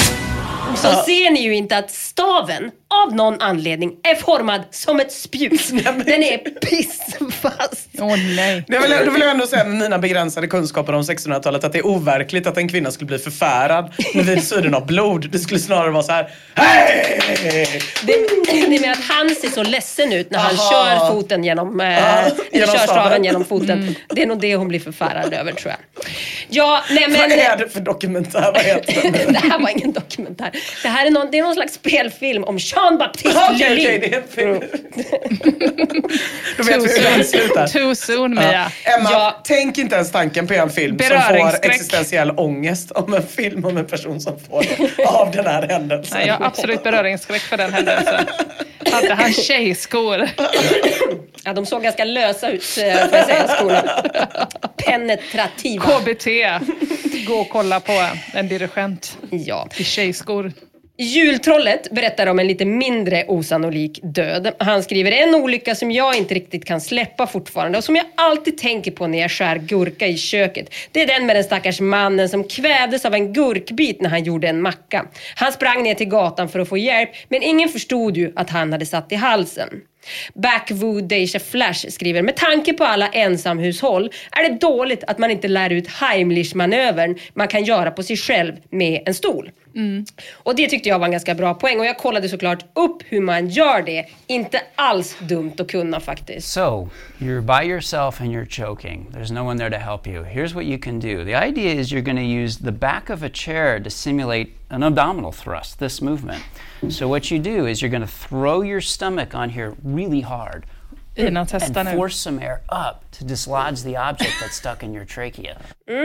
så ser ni ju inte att staven av någon anledning är formad som ett spjut. [LAUGHS] Den är pissfast. Åh nej. Jag vill, då vill jag ändå säga med mina begränsade kunskaper om 1600-talet att det är overkligt att en kvinna skulle bli förfärad vid synen av blod. Det skulle snarare vara så här. Hej! Det, det är med att han ser så ledsen ut när han Aha. kör foten genom, eh, genom kör staven. genom [LAUGHS] foten. Det är nog det hon blir förfärad över tror jag. Ja, nej Vad men... är det för dokumentär? Vad heter den? [LAUGHS] det här var ingen dokumentär. Det här är någon, det är någon slags spelfilm om Okej, det är en film. Då vet vi hur den slutar. Too soon Mia. Emma, Ja. tänk inte ens tanken på en film som får existentiell ångest om en film om en person som får det av den här händelsen. Nej, jag har absolut beröringsskräck för den händelsen. Hade han tjejskor? Ja, de såg ganska lösa ut, eh, får jag säga, skorna. Penetrativa. KBT. Gå och kolla på en dirigent Ja. i tjejskor. Jultrollet berättar om en lite mindre osannolik död. Han skriver en olycka som jag inte riktigt kan släppa fortfarande och som jag alltid tänker på när jag skär gurka i köket. Det är den med den stackars mannen som kvävdes av en gurkbit när han gjorde en macka. Han sprang ner till gatan för att få hjälp men ingen förstod ju att han hade satt i halsen. Backwood Deja Flash skriver, med tanke på alla ensamhushåll är det dåligt att man inte lär ut Heimlich-manövern man kan göra på sig själv med en stol. Och det tyckte jag var en ganska bra poäng och jag kollade såklart upp hur man gör det. Inte alls dumt att kunna faktiskt. So, you're by yourself and you're choking. There's no one there to help you. Here's what you can do. The idea is you're going to use the back of a chair to simulate an abdominal thrust, this movement. So, what you do is you're going to throw your stomach on here really hard. Ina, testa and nu. force some air up to dislodge the object that's stuck in your trachea.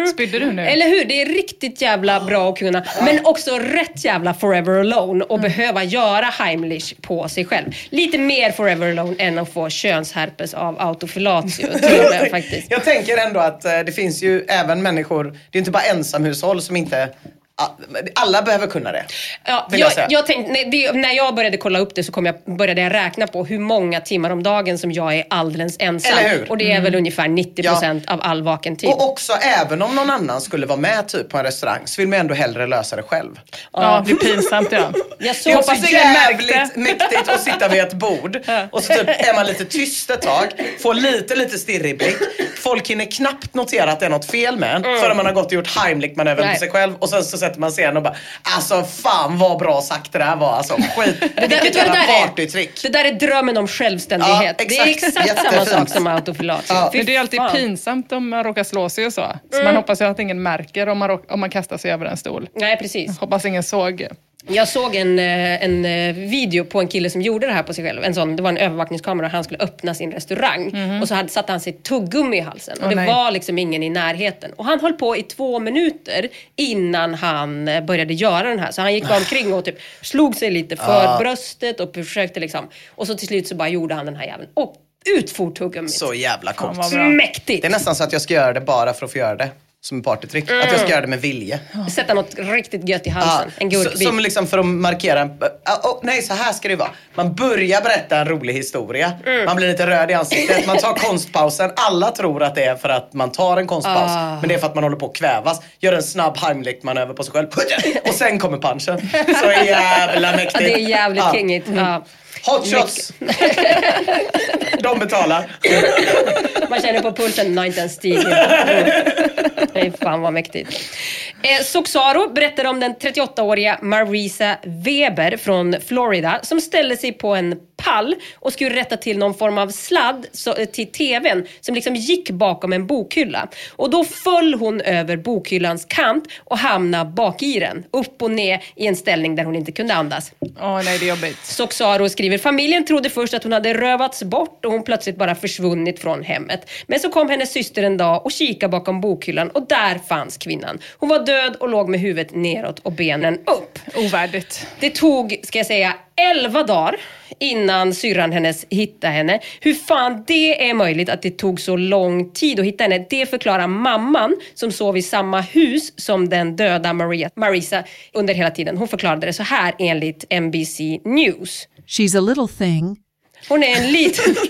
Spydde du nu? Eller hur? Det är riktigt jävla bra att kunna. Men också rätt jävla forever alone och behöva göra Heimlich på sig själv. Lite mer forever alone än att få könsherpes av autofilatio [LAUGHS] med faktiskt. Jag tänker ändå att eh, det finns ju även människor, det är inte bara ensamhushåll som inte alla behöver kunna det. Ja, jag jag, jag tänkte, nej, det, när jag började kolla upp det så kom jag, började jag räkna på hur många timmar om dagen som jag är alldeles ensam. Eller hur? Och det är väl ungefär 90% av all vaken tid. Och också även om någon annan skulle vara med typ på en restaurang så vill man ändå hellre lösa det själv. Ja, det blir pinsamt ja. [LAUGHS] Jag Det är också hoppas ingen jävligt mäktigt att sitta vid ett bord och så typ är man lite tyst ett tag, får lite lite stirrig blick. Folk hinner knappt notera att det är något fel med en förrän man har gått och gjort Heimlich-manövern på sig själv och sen så sätter man sig igen och bara Alltså fan vad bra sagt det där var alltså. Skit. [LAUGHS] Det där, vet Vilket jävla där är? partytrick. Det där är drömmen om självständighet. Ja, det är exakt. samma sak som autofilatio. Fy Men det är alltid fan. pinsamt om man råkar slå sig och så. Så Mm. man hoppas ju att ingen märker om man, om man kastar sig över en stol. Nej, precis. Hoppas ingen såg. Jag såg en, eh, en eh, video på en kille som gjorde det här på sig själv. En sån, det var en övervakningskamera och han skulle öppna sin restaurang. Och så hade, satte han sitt tuggummi i halsen. Och Åh, det nej. var liksom ingen i närheten. Och han höll på i två minuter innan han eh, började göra den här. Så han gick bara omkring och typ slog sig lite för Ah. bröstet och försökte liksom. Och så till slut så bara gjorde han den här jäveln. Och ut for tuggummit. Så jävla coolt. Mäktigt! Det är nästan så att jag ska göra det bara för att få göra det. Som en partytrick. Att jag ska göra det med vilje. Sätta något riktigt gött i halsen. en så, gurkbit. som liksom för att markera en... ah, oh, nej, så här ska det vara. Man börjar berätta en rolig historia. Mm. Man blir lite röd i ansiktet. Man tar [LAUGHS] konstpausen. Alla tror att det är för att man tar en konstpaus. Ah. Men det är för att man håller på att kvävas. Gör en snabb Heimlich-manöver på sig själv. [LAUGHS] Och sen kommer punchen. Så jävla mäktigt. Ja, det är jävligt Ja. kingigt. Ja. Hot shots! [LAUGHS] De betalar. Man känner på pulsen, har inte ens stigit. Mm. Nej, fan vad mäktigt. Eh, Soxaro berättar om den 38-åriga Marisa Weber från Florida som ställde sig på en pall och skulle rätta till någon form av sladd så, eh, till tvn som liksom gick bakom en bokhylla. Och då föll hon över bokhyllans kant och hamnade bak i den. Upp och ner i en ställning där hon inte kunde andas. Åh nej, det är jobbigt. Soxaro skriver, familjen trodde först att hon hade rövats bort och hon plötsligt bara försvunnit från hemmet. Men så kom hennes syster en dag och kikade bakom bokhyllan och där fanns kvinnan. Hon var död och låg med huvudet neråt och benen upp. Ovärdigt. Det tog, ska jag säga, 11 dagar innan syrran hennes hittade henne. Hur fan det är möjligt att det tog så lång tid att hitta henne, det förklarar mamman som sov i samma hus som den döda Maria, Marisa under hela tiden. Hon förklarade det så här enligt NBC News. She's a little thing. Hon är en liten... [LAUGHS]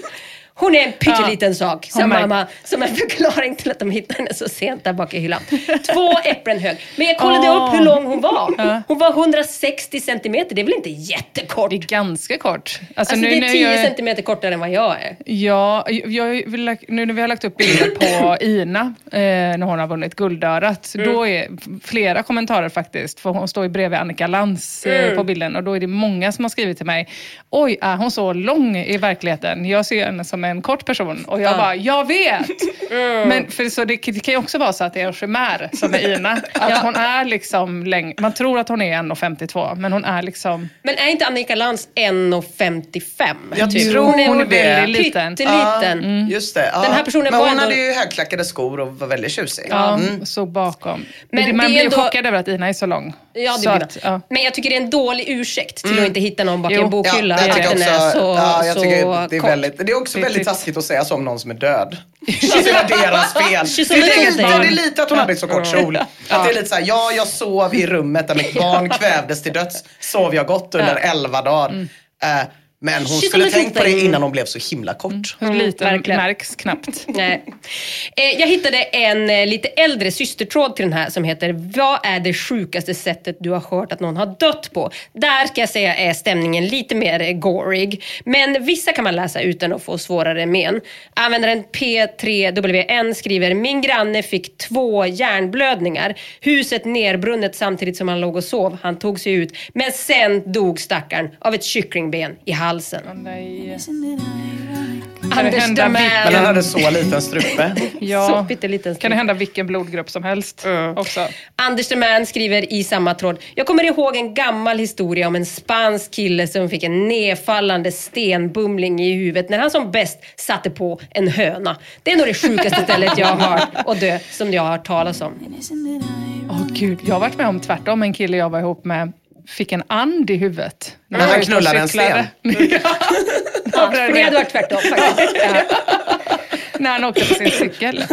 Hon är en pytteliten sak, sa Hon märk- mamma som en förklaring till att de hittade henne så sent där bak i hyllan. [LAUGHS] Två äpplen hög. Men jag kollade Åh. upp hur lång hon var. Hon var 160 centimeter, det är väl inte jättekort? Det är ganska kort. Alltså, nu det är när 10 jag centimeter kortare än vad jag är. Ja, jag vill, nu när vi har lagt upp bilder på [LAUGHS] Ina eh, när hon har vunnit Guldörat, Mm. då är flera kommentarer faktiskt, för hon står ju bredvid Annika Lantz eh, Mm. på bilden och då är det många som har skrivit till mig, oj, är hon så lång i verkligheten? Jag ser henne som en kort person och jag Ja. bara, jag vet! [LAUGHS] Mm. Men för så det, det kan ju också vara så att det är en chimär som är Ina, att Ja. hon är liksom längre, man tror att hon är 1,52 men hon är liksom Men är inte Annika Lantz 1,55? Jag typ? tror hon är det. väldigt liten. Pytteliten. Just det. Ja. Den här personen Men var hon ändå- hade ju högklackade skor och var väldigt tjusig. Ja, Mm. så bakom. Men Men man det är blir ju ändå- chockad över att Ina är så lång. Ja, det så blir att, det. ja. Men jag tycker det är en dålig ursäkt till att inte hitta någon bak i Jo. en bokhylla. Ja, jag att tycker den också, är så, ja, jag så tycker det är kort. väldigt, det är också Det är väldigt taskigt att säga så om någon som är död. [LAUGHS] Alltså det var deras fel. Det är, lite, det är lite att hon hade så kort kjol. Att det är lite såhär, ja jag sov i rummet där mitt barn [LAUGHS] kvävdes till döds. Sov jag gott under 11 dagar. Eh, Men hon skulle tänkt på det innan hon blev så himla kort. Hur liten verkligen. märks knappt. [LAUGHS] Nej. Eh, Jag hittade en eh, lite äldre systertråd till den här som heter Vad är det sjukaste sättet du har hört att någon har dött på? Där ska jag säga är stämningen lite mer eh, gorig. Men vissa kan man läsa utan att få svårare men. Användaren P3WN skriver Min granne fick två hjärnblödningar. Huset nerbrunnet samtidigt som han låg och sov. Han tog sig ut. Men sen dog stackaren av ett kycklingben i halsen. Nej. Anders hända Timell. Men han hade så liten strupe. [LAUGHS] Ja. Så pytteliten Kan det hända vilken blodgrupp som helst också? Anders the Man skriver i samma tråd. Jag kommer ihåg en gammal historia om en spansk kille som fick en nedfallande stenbumling i huvudet när han som bäst satte på en höna. Det är nog det sjukaste stället jag har hört och dö som jag har hört talas om. Åh gud, jag har varit med om tvärtom. En kille jag var ihop med fick en and i huvudet. När han knullade en cyklade. [LAUGHS] Ja, det hade varit tvärtom faktiskt. Ja. När han åkte på sin [LAUGHS] cykel.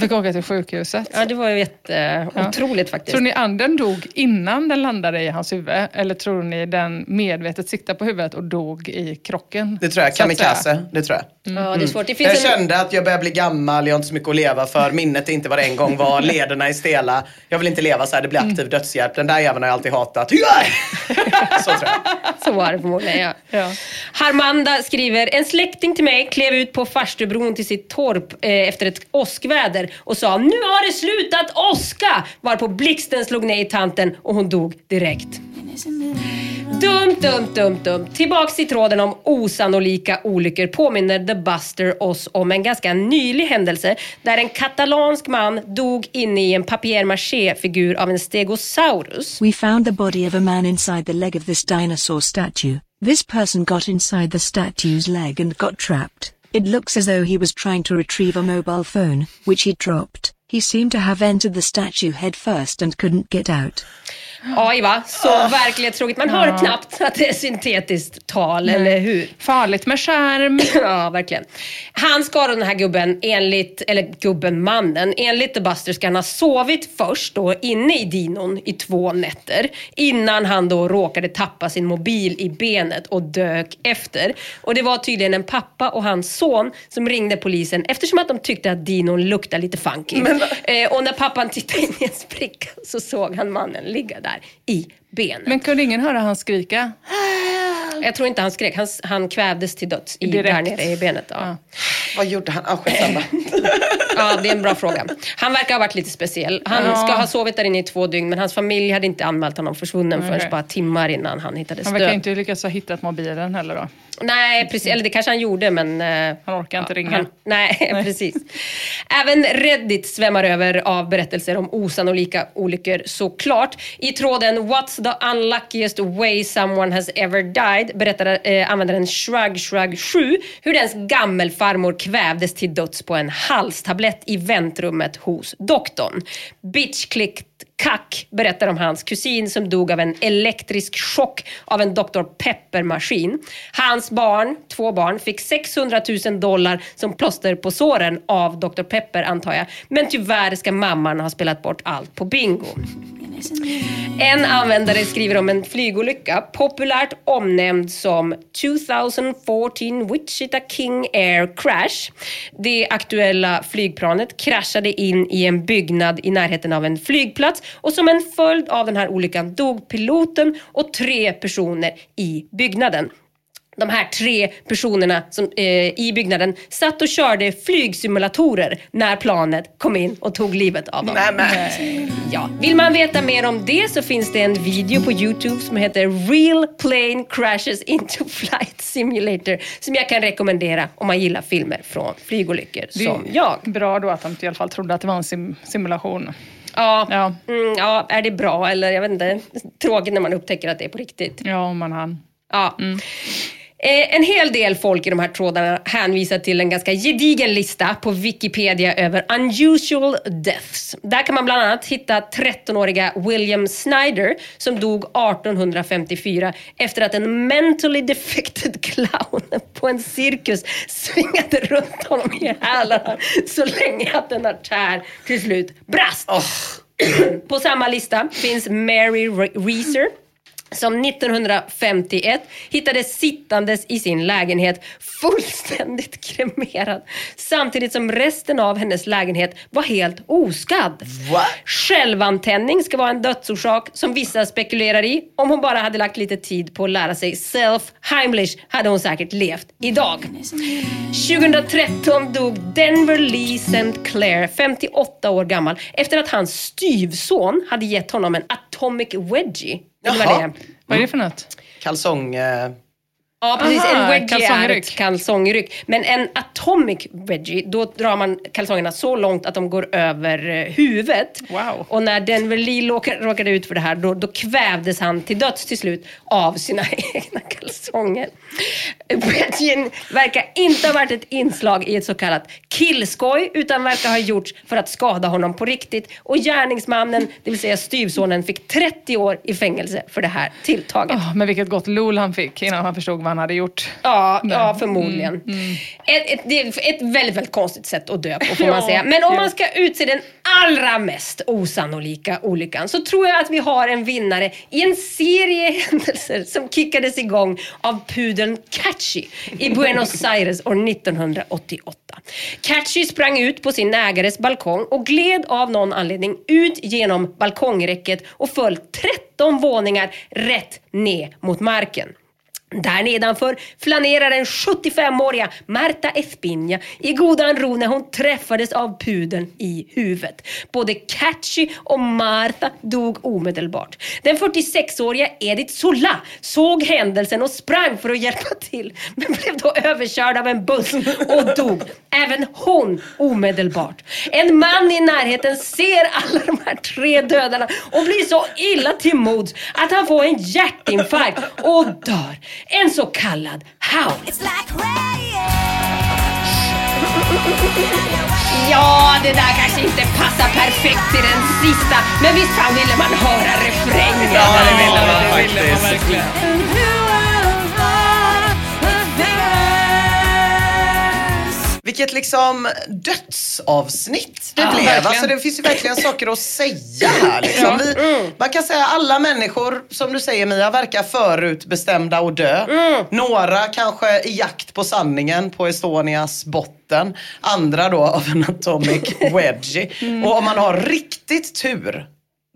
Fick åka till sjukhuset. ja, det var ju jätte, otroligt faktiskt. Tror ni anden dog innan den landade i hans huvud? Eller tror ni den medvetet siktade på huvudet och dog i krocken? Det tror jag. Kamikaze. Det tror jag. Ja, det är svårt. Det Jag finns en... kände att jag börjar bli gammal, jag har inte så mycket att leva för. Minnet är inte vad det en gång var, lederna är stela. Jag vill inte leva så här, det blir aktiv dödshjälp. Den där jäveln har jag alltid hatat. [LAUGHS] Så tror jag. Så var det förmodligen, ja. Ja. Harmanda skriver, en släkting till mig klev ut på Farstubron till sitt torp eh, efter ett åskväder och sa nu har det slutat åska! Varpå blixten slog ner i tanten och hon dog direkt. Dumt, dumt, dumt, dumt. Tillbaks till tråden om osannolika olyckor påminner The Buster oss om en ganska nylig händelse där en katalansk man dog inne i en papier-maché-figur av en stegosaurus. We found the body of a man inside the leg of this dinosaur statue. This person got inside the statue's leg and got trapped. It looks as though he was trying to retrieve a mobile phone, which he dropped. He seemed to have entered the statue head first and couldn't get out. Oj va, så verklighetstroget. Man hör knappt att det är syntetiskt tal, eller hur? Farligt med skärm. [CLEARS THROAT] Ja, verkligen. Han ska den här gubben enligt, eller gubben, mannen, enligt The Buster ska han ha sovit först då inne i dinon i två nätter innan han då råkade tappa sin mobil i benet och dök efter. Och det var tydligen en pappa och hans son som ringde polisen eftersom att de tyckte att dinon luktade lite funky. Eh, Eh, och när pappan tittade in i en spricka så såg han mannen ligga där i benet. Men kunde ingen höra han skrika? Jag tror inte han skrek, han, han kvävdes till döds i, Direkt. där nere i benet. Ja. Vad gjorde han? Ah, skitsamma. [LAUGHS] Ja, det är en bra fråga. Han verkar ha varit lite speciell. Han Ja. ska ha sovit där inne i två dygn, men hans familj hade inte anmält honom försvunnen Okej. förrän bara timmar innan han hittades Han verkar död. inte lyckas ha hittat mobilen heller då. Nej, precis. Eller det kanske han gjorde, men... eh, Han orkar inte ringa. han, [LAUGHS] nej, precis. Även Reddit svämmar över av berättelser om osannolika olyckor såklart. I tråden “What's the unluckiest way someone has ever died?” berättar eh, användaren Shrug Shrug 7 hur dens gammelfarmor kvävdes till döds på en halstablett i väntrummet hos doktorn. Bitch clicked Kack berättar om hans kusin som dog av en elektrisk chock av en Dr. Pepper-maskin. Hans barn, två barn, fick 600 000 dollar som plåster på såren av Dr. Pepper antar jag. Men tyvärr ska mamman ha spelat bort allt på bingo. En användare skriver om en flygolycka, populärt omnämnd som 2014 Wichita King Air Crash. Det aktuella flygplanet kraschade in i en byggnad i närheten av en flygplats och som en följd av den här olyckan dog piloten och tre personer i byggnaden. De här tre personerna som, eh, i byggnaden satt och körde flygsimulatorer när planet kom in och tog livet av dem. Ja. Vill man veta mer om det så finns det en video på Youtube som heter Real Plane Crashes into [LAUGHS] Flight Simulator som jag kan rekommendera om man gillar filmer från flygolyckor Det är som jag. Bra då att de i alla fall trodde att det var en sim simulation. Ja, Ja. Mm, ja, är det bra eller jag vet inte. Tråkigt när man upptäcker att det är på riktigt. Ja, om man hann. Ja. Eh, En hel del folk i de här trådarna hänvisar till en ganska gedigen lista på Wikipedia över unusual deaths. Där kan man bland annat hitta 13-åriga William Snyder som dog 1854 efter att en mentally defected clown [LAUGHS] på en cirkus svingade runt honom i hälarna så länge att en artär till slut brast. På samma lista finns Mary Re- Reeser som 1951 hittades sittandes i sin lägenhet fullständigt [LAUGHS] kremerad samtidigt som resten av hennes lägenhet var helt oskadd. Självantändning ska vara en dödsorsak som vissa spekulerar i. Om hon bara hade lagt lite tid på att lära sig self Heimlich hade hon säkert levt idag. 2013 dog Denver Lee St. Clair, 58 år gammal, efter att hans styvson hade gett honom en atomic wedgie. Vet ni vad det? Vad är det för något? Kalsong... Eh... Ja precis, Aha, en wedgie är kalsongryck. ett kalsongryck. Men en atomic wedgie, då drar man kalsongerna så långt att de går över eh, huvudet. Wow. Och när Denver Lee råka- råkade ut för det här, då, då kvävdes han till döds till slut av sina [LAUGHS] egna kalsonger. Wedgien verkar inte ha varit ett inslag i ett så kallat killskoj, utan verkar ha gjorts för att skada honom på riktigt. Och gärningsmannen, det vill säga styvsonen, fick 30 år i fängelse för det här tilltaget. Åh, men vilket gott lol han fick innan han förstod vad han hade gjort. Ja, ja förmodligen. Mm, Ett, ett, det är ett väldigt, väldigt konstigt sätt att dö på får [LAUGHS] man säga. Men om man ska utse den allra mest osannolika olyckan så tror jag att vi har en vinnare i en serie händelser som kickades igång av pudeln Catchy i Buenos [LAUGHS] Aires år 1988. Catchy sprang ut på sin ägares balkong och gled av någon anledning ut genom balkongräcket och föll 13 våningar rätt ner mot marken. Där nedanför flanerar den 75-åriga Marta Espinja i godan ro när hon träffades av pudeln i huvudet. Både Catchy och Marta dog omedelbart. Den 46-åriga Edith Sola såg händelsen och sprang för att hjälpa till men blev då överkörd av en buss och dog. Även hon omedelbart. En man i närheten ser alla de här tre dödarna och blir så illa till mods att han får en hjärtinfarkt och dör. En så kallad hound. Ja, det där kanske inte passar perfekt till den sista, men visst fan ville man höra refrängen? Ja, det ville man faktiskt. Vilket liksom dödsavsnitt det Ja, blev. verkligen. Alltså det finns ju verkligen saker att säga här. Liksom. Vi, man kan säga alla människor, som du säger Mia, verkar förutbestämda att dö. Några kanske i jakt på sanningen på Estonias botten. Andra då av en atomic [LAUGHS] wedgie. Och om man har riktigt tur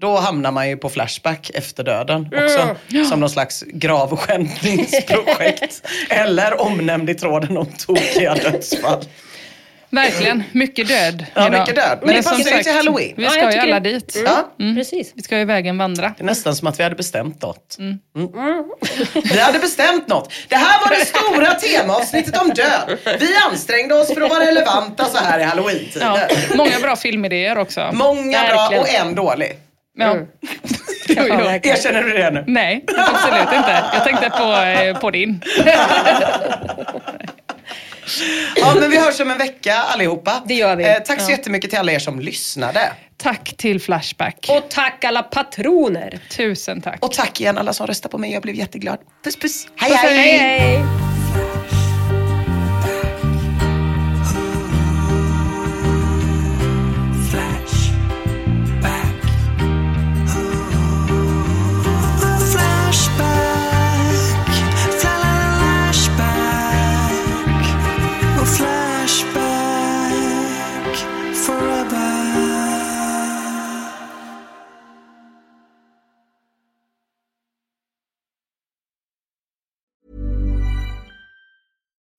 då hamnar man ju på Flashback efter döden också. Som någon slags gravskändningsprojekt. [LAUGHS] Eller omnämnd i tråden om tokiga dödsfall. Verkligen, mycket död Ja, idag. mycket död. Men det som passar ju till Halloween. Vi Ja, ska jag ju alla det. dit. Ja, Precis. Vi ska ju vägen vandra. det är nästan som att vi hade bestämt något. Mm. Vi hade bestämt något. Det här var det stora temaavsnittet om död. Vi ansträngde oss för att vara relevanta så här i Ja, halloween-tider. många bra filmidéer också. Många bra Verkligen. och en dålig. Ja. [LAUGHS] Jo, jo. Erkänner du det nu? Nej, absolut inte. Jag tänkte på, eh, på din. [LAUGHS] Ja, men vi hörs om en vecka allihopa. Det gör vi. Eh, tack så jättemycket till alla er som lyssnade. Tack till Flashback. Och tack alla patroner. Tusen tack. Och tack igen alla som röstade på mig. Jag blev jätteglad. Puss puss. Hej Puss, hej. Hej hej!